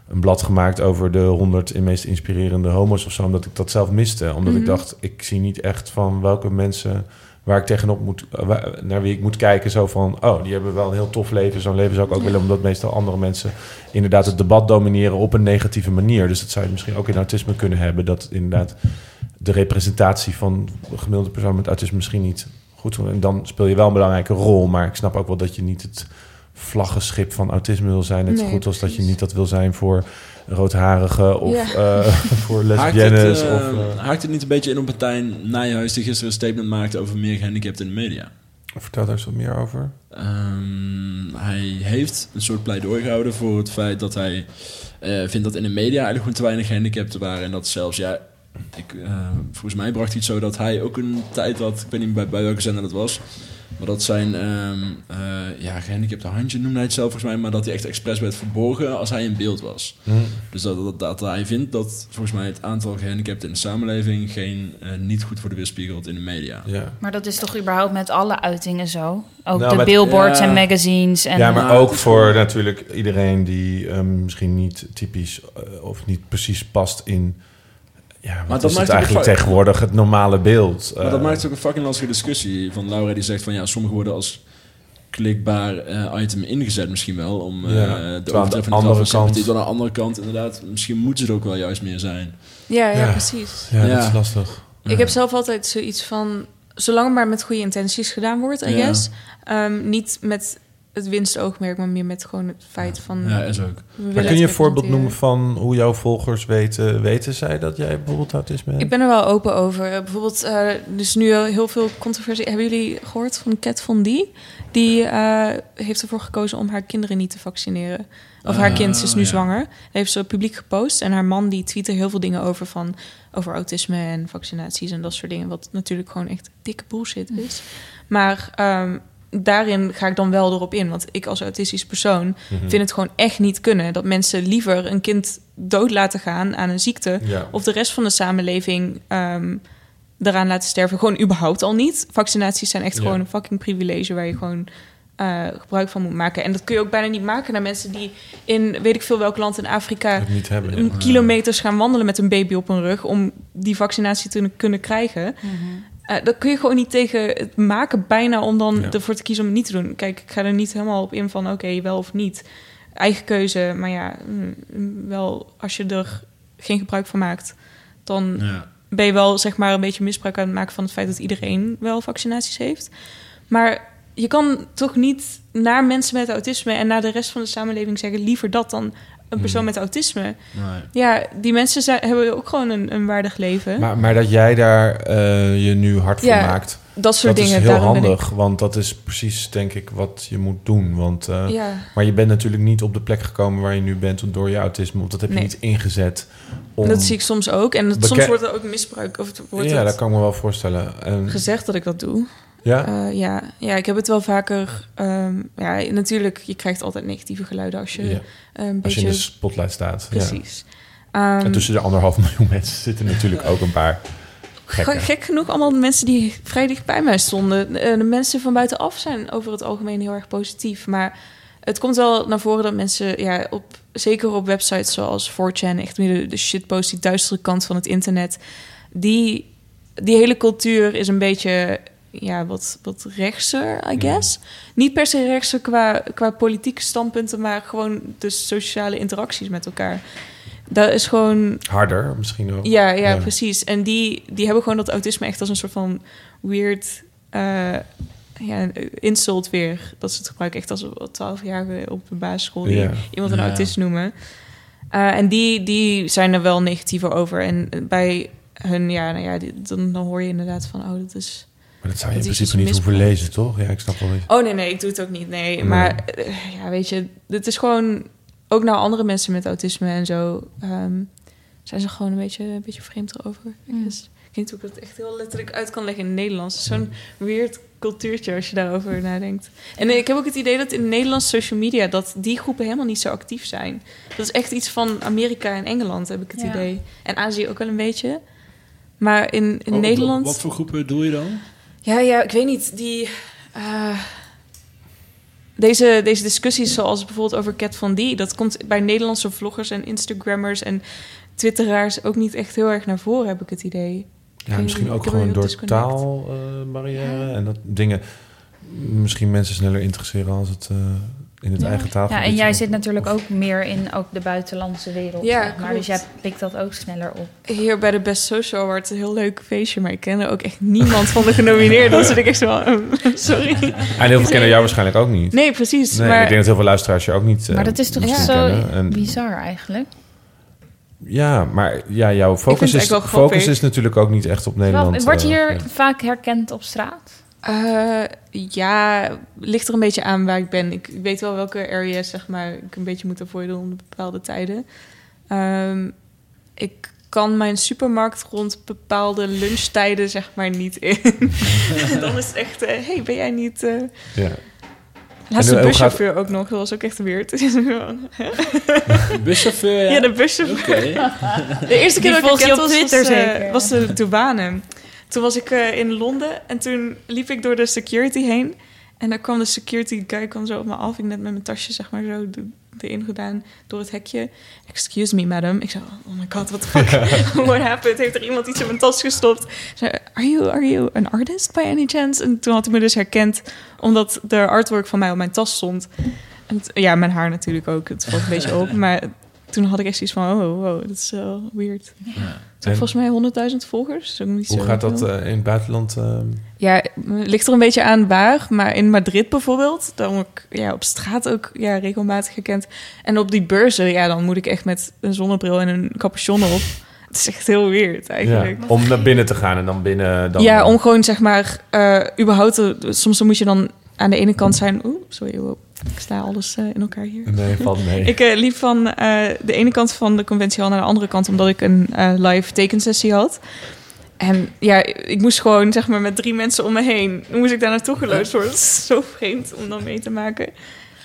een blad gemaakt... over de 100 meest inspirerende homo's of zo. Omdat ik dat zelf miste. Omdat ik Mhm. dacht, ik zie niet echt van welke mensen... waar ik tegenop moet... eh, naar wie ik moet kijken. Zo van, oh, die hebben wel een heel tof leven. Zo'n leven zou ik ook willen. Omdat meestal andere mensen inderdaad het debat domineren... op een negatieve manier. Dus dat zou je misschien ook in autisme kunnen hebben. Dat inderdaad de representatie van een gemiddelde persoon met autisme misschien niet goed is. En dan speel je wel een belangrijke rol. Maar ik snap ook wel dat je niet het vlaggenschip van autisme wil zijn. Net zo Nee, goed als dat je niet dat wil zijn voor roodharigen of Ja. eh, <laughs> voor Haakt het, lesbiennes. eh, of, eh, haakt het niet een beetje in op Martijn Nijhuis... die gisteren een statement maakte over meer gehandicapten in de media? vertel daar eens wat meer over. Ehm, hij heeft een soort pleidooi gehouden voor het feit dat hij eh, vindt dat in de media eigenlijk gewoon te weinig gehandicapten waren. En dat zelfs, ja, ik, volgens mij bracht hij het zo dat hij ook een tijd had, ik weet niet bij, bij welke zender dat was, maar dat zijn ehm, eh, ja, gehandicapte handje noemde hij het zelf volgens mij, maar dat hij echt expres werd verborgen als hij in beeld was. Dus dat, dat, dat hij vindt dat volgens mij het aantal gehandicapten in de samenleving geen, eh, niet goed voor de weerspiegelt in de media. Ja. Maar dat is toch überhaupt met alle uitingen zo? Ook Nou, de met- billboards ja. en magazines. En, ja, maar Nou, ook voor natuurlijk iedereen die ehm, misschien niet typisch eh, of niet precies past in. Ja, wat dat is maakt eigenlijk tegenwoordig het normale beeld? Maar Eh, dat maakt het ook een fucking lastige discussie. Van Laura die zegt van ja, sommige worden als klikbaar eh, item ingezet misschien wel. Om eh Ja, de overtreffende andere graf van sympathie. kant- aan de andere kant inderdaad, misschien moeten ze er ook wel juist meer zijn. Ja, ja, Ja. precies. ja, dat is lastig. Ik heb zelf altijd zoiets van... Zolang het maar met goede intenties gedaan wordt, I Ja. guess. Ehm, niet met het winstoogmerk, maar meer met gewoon het feit van... Ja, is ook. Maar kun je een voorbeeld noemen van hoe jouw volgers weten, weten zij dat jij bijvoorbeeld autisme hebt? Ik ben er wel open over. Eh, Bijvoorbeeld, eh dus nu al heel veel controversie. Hebben jullie gehoord van Kat Von D? Die eh, heeft ervoor gekozen om haar kinderen niet te vaccineren. Of haar kind ze is nu ja. zwanger. Dat heeft ze publiek gepost. En haar man die tweette heel veel dingen over van over autisme en vaccinaties en dat soort dingen. Wat natuurlijk gewoon echt dikke bullshit is. Maar ehm, daarin ga ik dan wel erop in. Want ik als autistisch persoon Mhm. vind het gewoon echt niet kunnen. Dat mensen liever een kind dood laten gaan aan een ziekte Ja. of de rest van de samenleving ehm eraan laten sterven. Gewoon überhaupt al niet. Vaccinaties zijn echt Ja. gewoon een fucking privilege waar je gewoon eh, gebruik van moet maken. En dat kun je ook bijna niet maken naar mensen die in weet ik veel welk land in Afrika niet hebben. ja. kilometers gaan wandelen met een baby op hun rug om die vaccinatie te kunnen krijgen. Eh, dat kun je gewoon niet tegen het maken bijna om dan Ja. ervoor te kiezen om het niet te doen. Kijk, ik ga er niet helemaal op in van oké, wel of niet. Eigen keuze, maar ja, mm, wel als je er geen gebruik van maakt, dan Ja. ben je wel zeg maar een beetje misbruik aan het maken van het feit dat iedereen wel vaccinaties heeft. Maar je kan toch niet naar mensen met autisme en naar de rest van de samenleving zeggen liever dat dan een persoon Hmm. met autisme. Nee. Ja, die mensen zijn, hebben ook gewoon een, een waardig leven. Maar, maar dat jij daar eh, je nu hard voor Ja, maakt, dat soort dat dingen. is heel handig. Want dat is precies, denk ik, wat je moet doen. Want, eh, Ja, Maar je bent natuurlijk niet op de plek gekomen waar je nu bent door je autisme. Want dat heb je Nee. niet ingezet. Om... dat zie ik soms ook. En soms wordt er ook misbruik of het wordt ja, dat kan ik me wel voorstellen. En, gezegd dat ik dat doe. Ja? Eh, ja. ja, ik heb het wel vaker. ehm, ja, natuurlijk, je krijgt altijd negatieve geluiden als je ja. eh, een Als je in de spotlight staat. Ja. precies. Ehm, En tussen de anderhalf miljoen mensen zitten natuurlijk ook een paar gekken. Gek, genoeg allemaal de mensen die vrij dicht bij mij stonden. Eh, De mensen van buitenaf zijn over het algemeen heel erg positief. Maar het komt wel naar voren dat mensen, ja, op, zeker op websites zoals 4chan, echt meer de, de shitpost, die duistere kant van het internet, die, die hele cultuur is een beetje, ja, wat, wat rechtser, I guess. Niet per se rechtser qua, qua politieke standpunten, maar gewoon de sociale interacties met elkaar. Dat is gewoon Harder misschien ook. ja, ja, Ja. precies. En die, die hebben gewoon dat autisme echt als een soort van weird eh, ja, insult weer. Dat ze het gebruiken echt als een twaalfjarige op de basisschool die Ja. iemand een Ja. autist noemen. Eh, en die, die zijn er wel negatiever over. En bij hun, ja, nou ja, die- dan, dan hoor je inderdaad van, oh, dat is... Maar dat zou je in Dat principe niet hoeven lezen, toch? Ja, ik snap wel. niet. Oh nee, nee, ik doe het ook niet. Nee, Nee. maar eh, ja, weet je, dit is gewoon ook naar andere mensen met autisme en zo ehm, zijn ze gewoon een beetje, een beetje vreemd erover. Mm. Dus, ik weet niet hoe ik dat echt heel letterlijk uit kan leggen in het Nederlands. Het zo'n weird cultuurtje als je daarover nadenkt. En eh, ik heb ook het idee dat in Nederlands social media dat die groepen helemaal niet zo actief zijn. Dat is echt iets van Amerika en Engeland, heb ik het Ja. idee. En Azië ook wel een beetje. Maar in, in Oh, Nederland. Wat voor groepen doe je dan? Ja, ja, ik weet niet. Die, eh, deze, deze discussies, zoals bijvoorbeeld over Cat Van D, dat komt bij Nederlandse vloggers en Instagrammers en Twitteraars ook niet echt heel erg naar voren, heb ik het idee. Ja, misschien ook gewoon door taalbarrière en dat dingen misschien mensen sneller interesseren als het eh, in het Ja. eigen taal. Ja, en jij zit natuurlijk ook meer in ook de buitenlandse wereld. Ja, zeg maar dus jij pikt dat ook sneller op. Hier bij de Best Social Award een heel leuk feestje, maar ik ken er ook echt niemand van de genomineerden. Dan zit ik echt zo van, ehm, <laughs> sorry. En heel veel kennen jou waarschijnlijk ook niet. Nee, precies. Nee, maar ik denk dat heel veel luisteraars je ook niet. eh, Maar dat is toch zo. En, bizar eigenlijk. ja, maar ja, jouw focus, is, wel focus is natuurlijk ook niet echt op Nederland. Word je eh, hier vaak herkend op straat? Eh, ja, ligt er een beetje aan waar ik ben. Ik weet wel welke areas zeg maar, ik een beetje moet avoiden om bepaalde tijden. Ehm, ik kan mijn supermarkt rond bepaalde lunchtijden zeg maar niet in. <laughs> Dan is het echt, eh, hey, ben jij niet... eh Ja. Laatste buschauffeur ook nog, dat was ook echt weird. <laughs> Buschauffeur, ja? ja, de buschauffeur. Oké. De eerste keer Die dat ik het op was, was, was de douane. Toen was ik eh, in Londen en toen liep ik door de security heen. En daar kwam de security guy kwam zo op me af. Ik net met mijn tasje zeg maar zo erin gedaan door het hekje. Excuse me, madam. Ik zei, oh my god, what the fuck? <laughs> What happened? Heeft er iemand iets in mijn tas gestopt? Zei, are you, are you an artist by any chance? En toen had hij me dus herkend, omdat de artwork van mij op mijn tas stond. En het- ja, mijn haar natuurlijk ook. Het valt een beetje op. Maar toen had ik echt zoiets van, oh, wow, dat is wel weird. Toen En volgens mij 100.000 volgers. Ook niet hoe zo gaat dat eh, in het buitenland? eh, Ja, het ligt er een beetje aan waar. Maar in Madrid bijvoorbeeld, dan word ik ja, op straat ook ja, regelmatig gekend. En op die beurzen, ja, dan moet ik echt met een zonnebril en een capuchon op. <laughs> Het is echt heel weird ja, eigenlijk. om naar binnen te gaan en dan binnen... Dan, ja, om gewoon zeg maar, eh, überhaupt, te- soms dan moet je dan aan de ene kant zijn... Oeh, sorry, wow, ik sla alles eh, in elkaar hier. Nee, valt mee. <laughs> Ik eh, liep van eh, de ene kant van de conventiehal naar de andere kant... omdat ik een live tekensessie had. En ja, ik moest gewoon zeg maar met drie mensen om me heen... Dan moest ik daar naartoe geloosd worden. Dat is zo vreemd om dan mee te maken.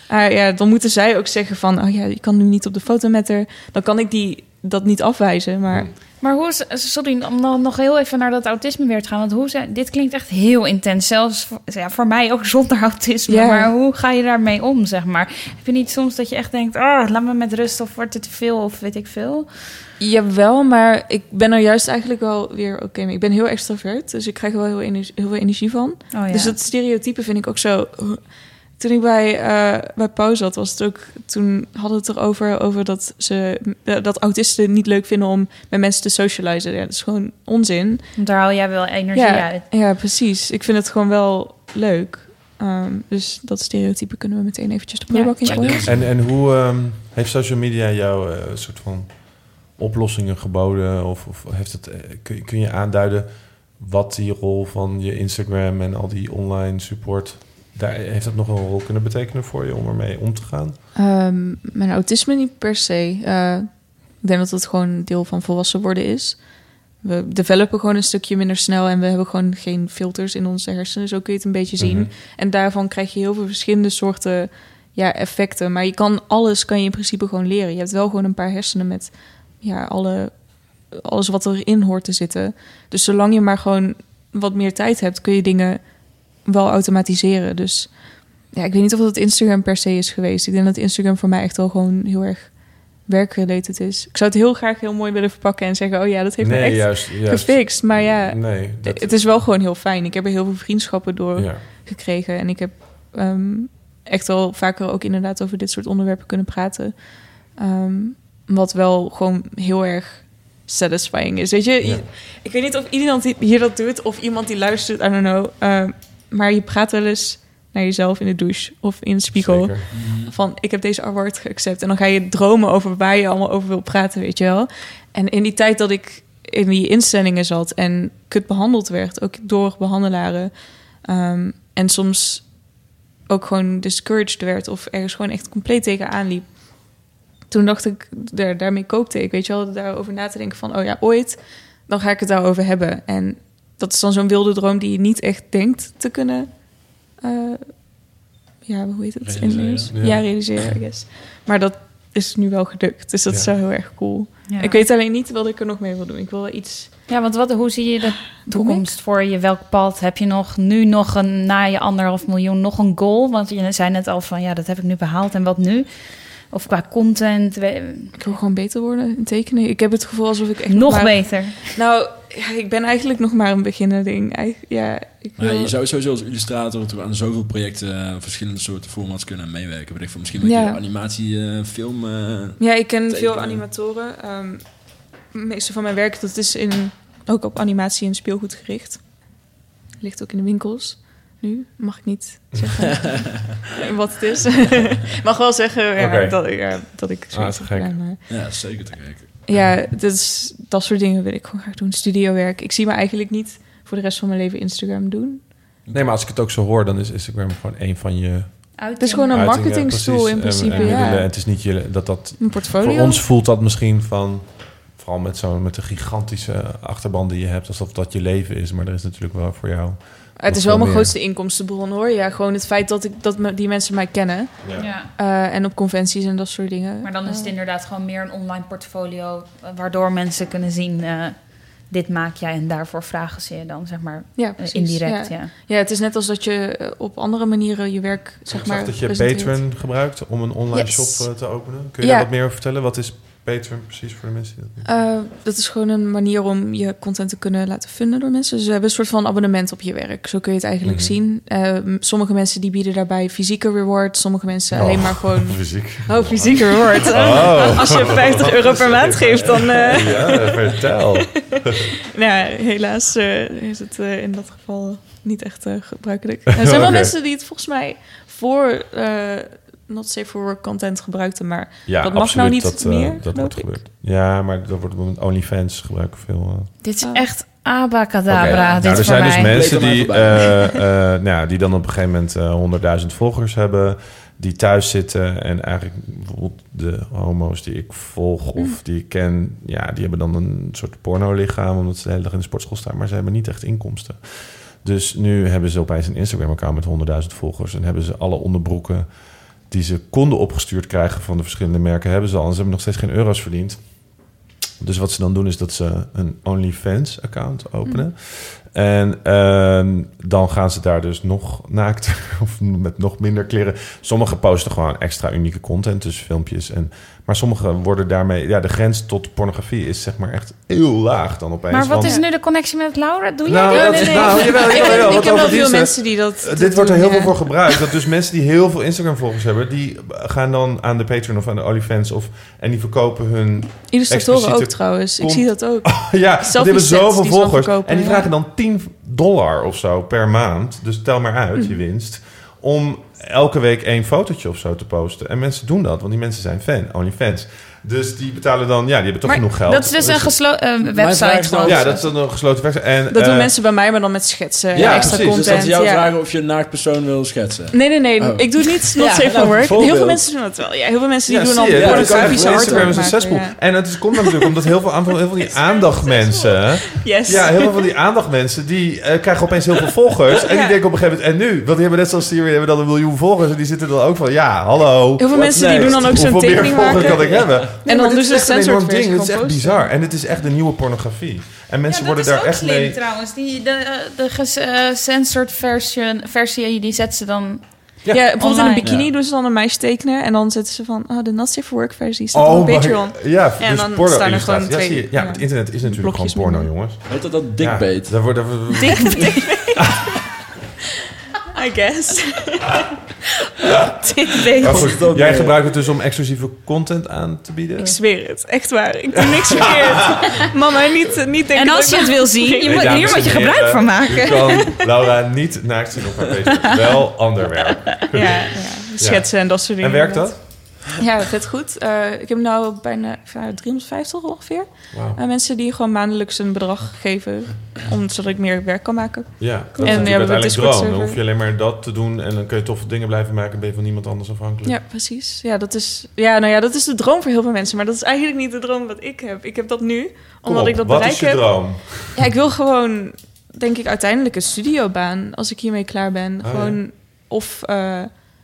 Ja, dan moeten zij ook zeggen van... oh ja, je kan nu niet op de foto met haar. Dan kan ik die dat niet afwijzen. Maar Maar hoe is, sorry, om nog, nog heel even naar dat autisme weer te gaan. Want hoe zijn, dit klinkt echt heel intens. Zelfs voor, ja, voor mij ook <laughs> zonder autisme. Maar hoe ga je daarmee om, zeg maar? Heb je niet soms dat je echt denkt... Oh, laat me met rust of wordt het te veel of weet ik veel? Jawel, maar ik ben er juist eigenlijk wel weer oké mee. Ik ben heel extrovert, dus ik krijg er wel heel, energie, heel veel energie van. Oh, ja. Dus dat stereotype vind ik ook zo... Toen ik bij, eh bij Pauw zat, was het ook... Toen hadden we het erover over dat, ze, eh, dat autisten niet leuk vinden om met mensen te socializen. Ja, dat is gewoon onzin. Want daar haal jij wel energie Ja, uit. ja, precies. Ik vind het gewoon wel leuk. Ehm, dus dat stereotype kunnen we meteen eventjes de prullenbak Ja, in gooien. En, en hoe ehm, heeft social media jou eh, een soort van oplossingen geboden? Of, of heeft het, kun, kun je aanduiden wat die rol van je Instagram en al die online support... Daar, heeft dat nog een rol kunnen betekenen voor je om ermee om te gaan? Ehm, mijn autisme niet per se. Eh, ik denk dat het gewoon een deel van volwassen worden is. We developen gewoon een stukje minder snel en we hebben gewoon geen filters in onze hersenen. Zo kun je het een beetje zien. Mhm. En daarvan krijg je heel veel verschillende soorten ja, effecten. Maar je kan alles kan je in principe gewoon leren. Je hebt wel gewoon een paar hersenen met ja, alle, alles wat erin hoort te zitten. Dus zolang je maar gewoon wat meer tijd hebt, kun je dingen wel automatiseren. Dus ja, ik weet niet of dat Instagram per se is geweest. Ik denk dat Instagram voor mij echt wel gewoon heel erg werkrelated is. Ik zou het heel graag heel mooi willen verpakken en zeggen... oh ja, dat heeft me echt juist, juist. gefixt. Maar ja, Nee, dat, het is wel gewoon heel fijn. Ik heb er heel veel vriendschappen door ja. gekregen. En ik heb ehm, echt wel vaker ook inderdaad over dit soort onderwerpen kunnen praten. Ehm, wat wel gewoon heel erg satisfying is. Weet je, Ja. ik weet niet of iemand hier dat doet of iemand die luistert, I don't know. Ehm, maar je praat wel eens naar jezelf in de douche of in de spiegel. Zeker. Van ik heb deze award geaccept. En dan ga je dromen over waar je allemaal over wil praten, weet je wel. En in die tijd dat ik in die instellingen zat en kut behandeld werd, ook door behandelaren. ehm, en soms ook gewoon discouraged werd of ergens gewoon echt compleet tegenaan liep. Toen dacht ik, daar, daarmee koopte ik, weet je wel, daarover na te denken van, oh ja, ooit, dan ga ik het daarover hebben. En dat is dan zo'n wilde droom die je niet echt denkt te kunnen, eh, ja, hoe heet het? Realiseren. Ja. Ja, realiseren, I guess. Maar dat is nu wel gelukt, dus dat is wel heel erg cool. Ja. Ik weet alleen niet wat ik er nog mee wil doen. Ik wil wel iets... Ja, want wat, hoe zie je de toekomst voor je? Welk pad heb je nog? Nu nog een, na je anderhalf miljoen, nog een goal? Want je zei net al van, ja, dat heb ik nu behaald en wat nu? Of qua content, Ik wil gewoon beter worden in tekenen. Ik heb het gevoel alsof ik echt nog maar- beter. Nou, ja, ik ben eigenlijk nog maar een beginnerding. Eigen- Ja, ik Maar wil... je zou sowieso als illustrator toch aan zoveel projecten, eh, verschillende soorten formats kunnen meewerken. Weet ik veel, misschien met Ja. je animatie, eh, film. eh, Ja, ik ken veel animatoren. Ehm de meeste van mijn werk dat is in, ook op animatie en speelgoed gericht. Ligt ook in de winkels. Nu mag ik niet zeggen <laughs> wat het is. Ik <laughs> mag wel zeggen ja, dat, ik- ja, dat ik Ah, te gek. maar- ja, zeker te kijken. Ja, dus, dat soort dingen wil ik gewoon graag doen. Studiowerk. Ik zie me eigenlijk niet voor de rest van mijn leven Instagram doen. Nee, maar als ik het ook zo hoor, dan is Instagram gewoon een van je Het is gewoon een marketingstoel in principe, en ja. Het is niet je, dat dat... Een portfolio. Voor ons voelt dat misschien van... Vooral met zo'n met de gigantische achterban die je hebt, alsof dat je leven is. Maar er is natuurlijk wel voor jou. Het is wel mijn meer. grootste inkomstenbron hoor. Ja, gewoon het feit dat, ik, dat me, die mensen mij kennen. Ja. eh, en op conventies en dat soort dingen. Maar dan is het Eh, inderdaad gewoon meer een online portfolio... waardoor mensen kunnen zien, eh, dit maak jij en daarvoor vragen ze je dan, zeg maar, ja, precies, indirect. Ja. Ja. ja, het is net als dat je op andere manieren je werk, zeg ik maar... dat je. Patreon gebruikt om een online Yes. shop te openen. Kun je Ja. daar wat meer over vertellen? Wat is Patreon precies voor de mensen die dat Eh, dat is gewoon een manier om je content te kunnen laten vinden door mensen. Dus we hebben een soort van abonnement op je werk. Zo kun je het eigenlijk Mhm. zien. Eh, sommige mensen die bieden daarbij fysieke rewards. Sommige mensen Oh. alleen maar gewoon... <laughs> Fysiek. Oh, fysieke rewards. <laughs> Oh. Als je 50 euro per maand geeft, dan... eh, Ja, vertel. <laughs> Nou ja, helaas is het in dat geval niet echt gebruikelijk. Er zijn wel mensen die het volgens mij voor Not Safe for Work content gebruikten, maar Ja, Dat mag absoluut. nou niet dat, eh, meer, dat wordt gebeurd. Ja, maar dat wordt met OnlyFans gebruiken veel. eh. Dit is Ah. echt abacadabra, dit nou, er voor zijn dus mensen die, eh, eh, nou, ja, die dan op een gegeven moment eh 100.000 volgers hebben, die thuis zitten en eigenlijk bijvoorbeeld de homo's die ik volg of die ik ken, ja, die hebben dan een soort porno-lichaam omdat ze de hele dag in de sportschool staan, maar ze hebben niet echt inkomsten. Dus nu hebben ze opeens een Instagram-account met 100.000 volgers en hebben ze alle onderbroeken die ze konden opgestuurd krijgen van de verschillende merken, hebben ze al ze hebben nog steeds geen euro's verdiend. Dus wat ze dan doen is dat ze een OnlyFans-account openen. En ehm, dan gaan ze daar dus nog naakt <laughs> of met nog minder kleren. Sommigen posten gewoon extra unieke content, dus filmpjes. En, maar sommigen worden daarmee... Ja, de grens tot pornografie is zeg maar echt heel laag dan opeens. Maar wat want- is nu de connectie met Laura? Doe Nou, jij dat dit? is- nou, jawel, Ik, jawel, jawel, ik wat heb wel veel diensten. mensen die dat. Eh, dit wordt er heel ja. veel voor gebruikt. Dat dus mensen die heel veel Instagram-volgers hebben... die gaan dan aan de Patreon of aan de OnlyFans... Of, en die verkopen hun... Illustratoren ook trouwens. Ik zie dat ook. <laughs> ja, die hebben zoveel volgers. en die ja. vragen dan 10 dollar of zo per maand. Dus tel maar uit, je winst. Om elke week één fotootje of zo te posten. En mensen doen dat, want die mensen zijn fan, OnlyFans. Dus die betalen dan... Ja, die hebben toch Maar genoeg geld. dat is dus een gesloten vraag website. gewoon. Ja, dat is dan een gesloten website. En, Dat doen eh, mensen bij mij, maar dan met schetsen. ja, extra precies. Dus dat content. ze jou ja. vragen of je een naakt persoon wil schetsen. Nee, nee, nee. Oh. Ik doe niet <laughs> not Ja, safe for work. Heel veel mensen doen dat wel. Ja, heel veel mensen die Ja, doen dan Ja, pornografische artwork Instagram is een maken, ja. En het komt natuurlijk omdat heel veel, heel veel die <laughs> aandachtmensen... Yes. Ja, heel veel van die aandachtmensen... die eh, krijgen opeens heel veel volgers. En die Ja. denken op een gegeven moment... en nu? Want die hebben net zoals Siri hebben dan een miljoen volgers... en die zitten dan ook van... ja, hallo... Heel veel mensen die doen dan ook zo'n Hoeveel meer tekening volgers maken. kan ik hebben? <laughs> Nee, dan echt de censored ding. Het is echt bizar. En het is echt de nieuwe pornografie. En mensen Ja, dat worden is daar ook echt slim mee... trouwens. Die, de eh, de gecensored version, versie, die zetten ze dan... Ja, bijvoorbeeld in een bikini Ja. doen ze dan een meisje tekenen. En dan zetten ze van, oh, de not safe for work versie staat Oh op my- Patreon. Ja, Ja, dus dan porno staan er gewoon Ja, zie je. twee, ja, ja, het internet is natuurlijk blokjes gewoon porno, jongens. Heet dat dat Ja, dickbait? daar wordt, <laughs> <laughs> I guess. <laughs> <laughs> Dit weet maar ik. goed, dat, jij eh, gebruikt het dus om exclusieve content aan te bieden? Ik zweer het. Echt waar. Ik doe niks verkeerd. <laughs> Mama, niet, niet denken En als je het wil zien, je moet, hier moet je gebruik van maken. Je kan Laura niet naakt zien op haar Patreon. Wel ander werk. Ja, ja, schetsen en dat soort dingen. En werkt dat? Ja, vet goed. Eh, ik heb nu bijna ja, 350 ongeveer. Wauw. Eh, mensen die gewoon maandelijks een bedrag geven, om, zodat ik meer werk kan maken. Ja, dat is En hebben een uiteindelijk droom. Dan hoef je alleen maar dat te doen en dan kun je toffe dingen blijven maken. Ben je van niemand anders afhankelijk. Ja, precies. Ja, dat is, ja, nou ja, dat is de droom voor heel veel mensen. Maar dat is eigenlijk niet de droom wat ik heb. Ik heb dat nu, omdat op, ik dat wat bereik is je heb. droom? Ja, ik wil gewoon, denk ik, uiteindelijk een studiobaan als ik hiermee klaar ben. Oh, gewoon, of... eh,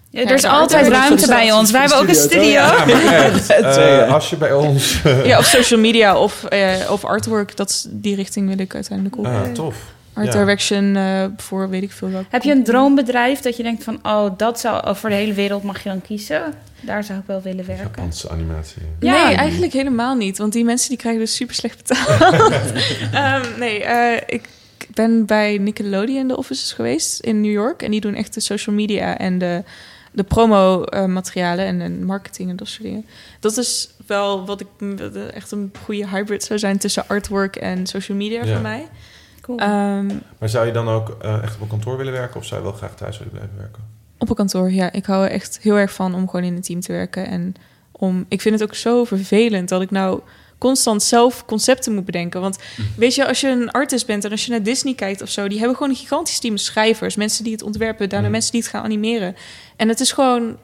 Ja, er is Ja, altijd ruimte bij ons. Wij hebben ook een Studio, eh, eh, als je bij ons... <laughs> ja, of social media of, eh, of artwork. Dat is, die richting wil ik uiteindelijk op. Ah, tof. Art ja. direction eh, voor weet ik veel welke. Heb je een droombedrijf dat je denkt van... oh, dat zou oh, voor de hele wereld mag je dan kiezen? Daar zou ik wel willen werken. Japanse animatie. Ja. Nee, eigenlijk helemaal niet. Want die mensen die krijgen dus super slecht betaald. <laughs> Ehm, nee, eh, ik ben bij Nickelodeon de offices geweest in New York. En die doen echt de social media en de, de promo-materialen en, en marketing en dat soort dingen. Dat is wel wat ik echt een goede hybrid zou zijn tussen artwork en social media Ja. voor mij. Cool. Ehm, Maar zou je dan ook eh, echt op een kantoor willen werken? Of zou je wel graag thuis willen blijven werken? Op een kantoor, ja. Ik hou er echt heel erg van om gewoon in een team te werken. En om, ik vind het ook zo vervelend dat ik nou constant zelf concepten moet bedenken. Want weet je, als je een artist bent en als je naar Disney kijkt of zo, die hebben gewoon een gigantisch team schrijvers, mensen die het ontwerpen, daarna Mm. mensen die het gaan animeren. En het is gewoon,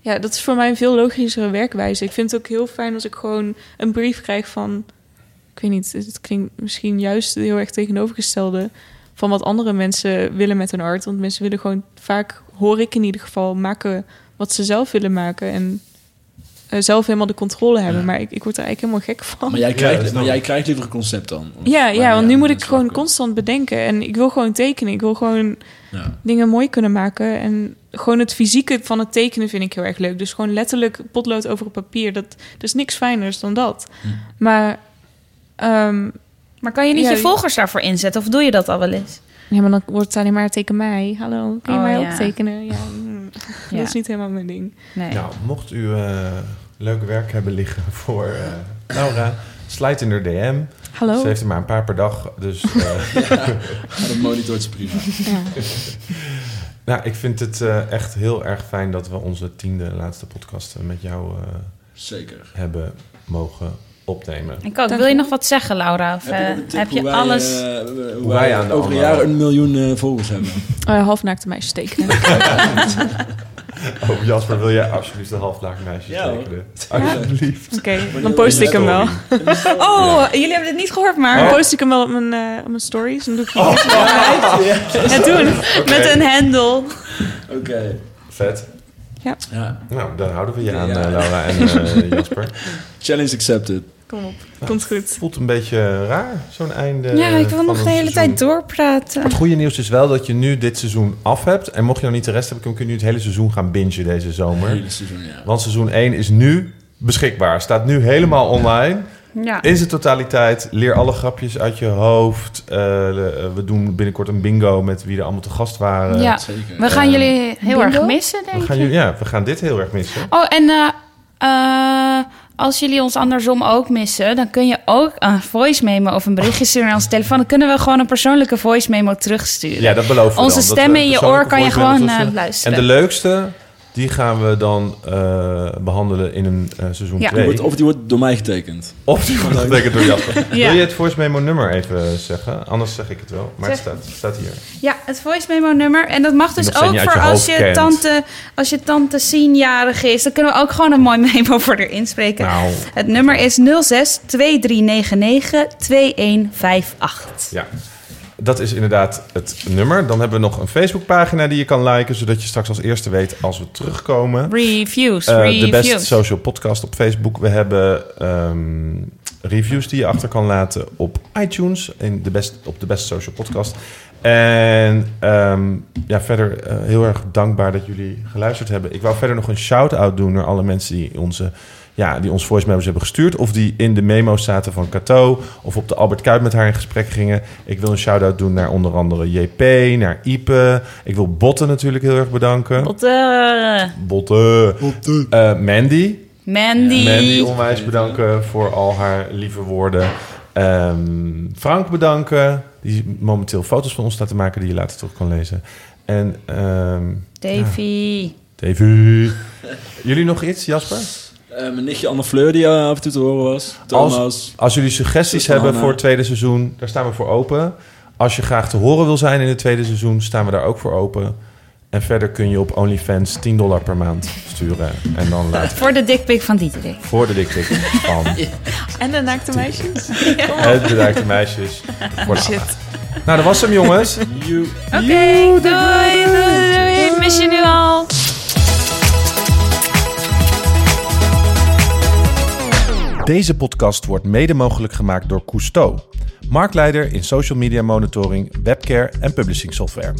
ja, dat is voor mij een veel logischere werkwijze. Ik vind het ook heel fijn als ik gewoon een brief krijg van, ik weet niet, het klinkt misschien juist heel erg tegenovergestelde van wat andere mensen willen met hun art. Want mensen willen gewoon vaak, hoor ik in ieder geval, maken wat ze zelf willen maken. En zelf helemaal de controle hebben. Ja. Maar ik, ik word er eigenlijk helemaal gek van. Maar jij Ja, krijgt, maar dan- jij krijgt liever een concept dan? Of- ja, ja, want nu moet ik gewoon constant bedenken. En ik wil gewoon tekenen. Ik wil gewoon Ja. dingen mooi kunnen maken. En gewoon het fysieke van het tekenen vind ik heel erg leuk. Dus gewoon letterlijk potlood over het papier. Dat, er is niks fijners dan dat. Hm. Maar, ehm, maar kan je niet ja, je volgers daarvoor inzetten? Of doe je dat al wel eens? ja, maar dan wordt het alleen maar teken mij. Hallo, kun je Oh, mij ja. ook tekenen? Ja, mm, Ja. <laughs> dat is niet helemaal mijn ding. Nee. Nou, mocht u eh, leuk werk hebben liggen <laughs> voor eh, Laura, slijt in haar DM. Hallo? Ze heeft er maar een paar per dag, dus... eh, <laughs> Ja, dat monitort ze prima. Ja. <laughs> nou, ik vind het eh, echt heel erg fijn dat we onze tiende laatste podcast met jou eh, Zeker. hebben mogen opnemen. Ik ook. Wil je nog wat zeggen, Laura? Of Heb je nog een tip heb hoe je wij, alles... hoe wij wij aan de over een jaar een miljoen eh, volgers hebben? Uh, halfnaakte meisjes tekenen. <laughs> Oh, Jasper, wil jij alsjeblieft de halflaag meisjes Ja, tekenen? Alsjeblieft. Oké, dan post ik hem wel. <laughs> Oh, jullie hebben dit niet gehoord, maar... Dan Oh. post ik hem wel op mijn, eh, op mijn stories. Dan doe ik Oh. <laughs> doen. Oké, Met een hendel. Oké. Vet. Ja. Nou, daar houden we je aan, Ja. eh, Laura en eh, Jasper. Challenge accepted. Kom op, komt goed. Voelt een beetje raar, zo'n einde. ja, ik wil nog een de hele seizoen. tijd doorpraten. Maar het goede nieuws is wel dat je nu dit seizoen af hebt. En mocht je nog niet de rest hebben, kun je nu het hele seizoen gaan bingen deze zomer. Het hele seizoen, ja. Want seizoen 1 is nu beschikbaar. Staat nu helemaal online. Ja. In zijn totaliteit. Leer alle grapjes uit je hoofd. Eh, we doen binnenkort een bingo met wie er allemaal te gast waren. Ja. Zeker. We gaan Eh, jullie heel bingo? erg missen, We denk gaan, ik. jullie- ja, we gaan dit heel erg missen. Oh, en eh, eh, als jullie ons andersom ook missen, dan kun je ook een voice memo of een berichtje sturen naar onze telefoon. Dan kunnen we gewoon een persoonlijke voice memo terugsturen. Ja, dat beloven we Onze dan. Dat in je oor kan je gewoon, eh, luisteren. En de leukste, die gaan we dan eh, behandelen in een eh, seizoen Ja. 2. Die wordt- of die wordt door mij getekend. Of die wordt getekend door Jasper. Ja. Wil je het voice memo nummer even zeggen? Anders zeg ik het wel. Maar het staat, staat hier. Ja, het voice memo nummer. En dat mag dus Dat ook voor je als je, kent. tante, als je tante Sienjarig is. Dan kunnen we ook gewoon een mooi memo voor haar inspreken. Nou, Het nummer is 06 2399 2158. ja. Dat is inderdaad het nummer. Dan hebben we nog een Facebookpagina die je kan liken... zodat je straks als eerste weet als we terugkomen. Reviews, Eh, de reviews. Best Social Podcast op Facebook. We hebben ehm, reviews die je achter kan laten op iTunes. In de best, op de Best Social Podcast. En ehm, ja, verder eh, heel erg dankbaar dat jullie geluisterd hebben. Ik wou verder nog een shout-out doen naar alle mensen die onze... Ja, die ons voice memos hebben gestuurd. Of die in de memo's zaten van Cato. Of op de Albert Kuip met haar in gesprek gingen. Ik wil een shout-out doen naar onder andere JP, naar Ipe. Ik wil Botten natuurlijk heel erg bedanken. Botte. Botte. Eh, Mandy. Mandy. Mandy onwijs bedanken voor al haar lieve woorden. Ehm, Frank bedanken, die momenteel foto's van ons staat te maken die je later terug kan lezen. En ehm Davy. Davy. Jullie nog iets, Jasper? Eh, mijn nichtje Anne Fleur die af en toe te horen was. Thomas. Als jullie suggesties hebben voor het tweede seizoen, daar staan we voor open. Als je graag te horen wil zijn in het tweede seizoen, staan we daar ook voor open. En verder kun je op OnlyFans 10 dollar per maand sturen. En dan later Voor de dickpic van Dieterik. voor de dikpik van <laughs> En de naakte meisjes. <laughs> het bedaakte meisjes. Voor de Shit. Nou, dat was hem, jongens. You. Oké, doei, doei, doei. Mis je nu al? Deze podcast wordt mede mogelijk gemaakt door Cousteau, marktleider in social media monitoring, webcare en publishing software.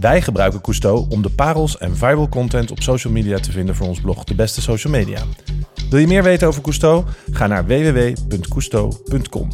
Wij gebruiken Cousteau om de parels en viral content op social media te vinden voor ons blog De Beste Social Media. Wil je meer weten over Cousteau? Ga naar www.cousteau.com.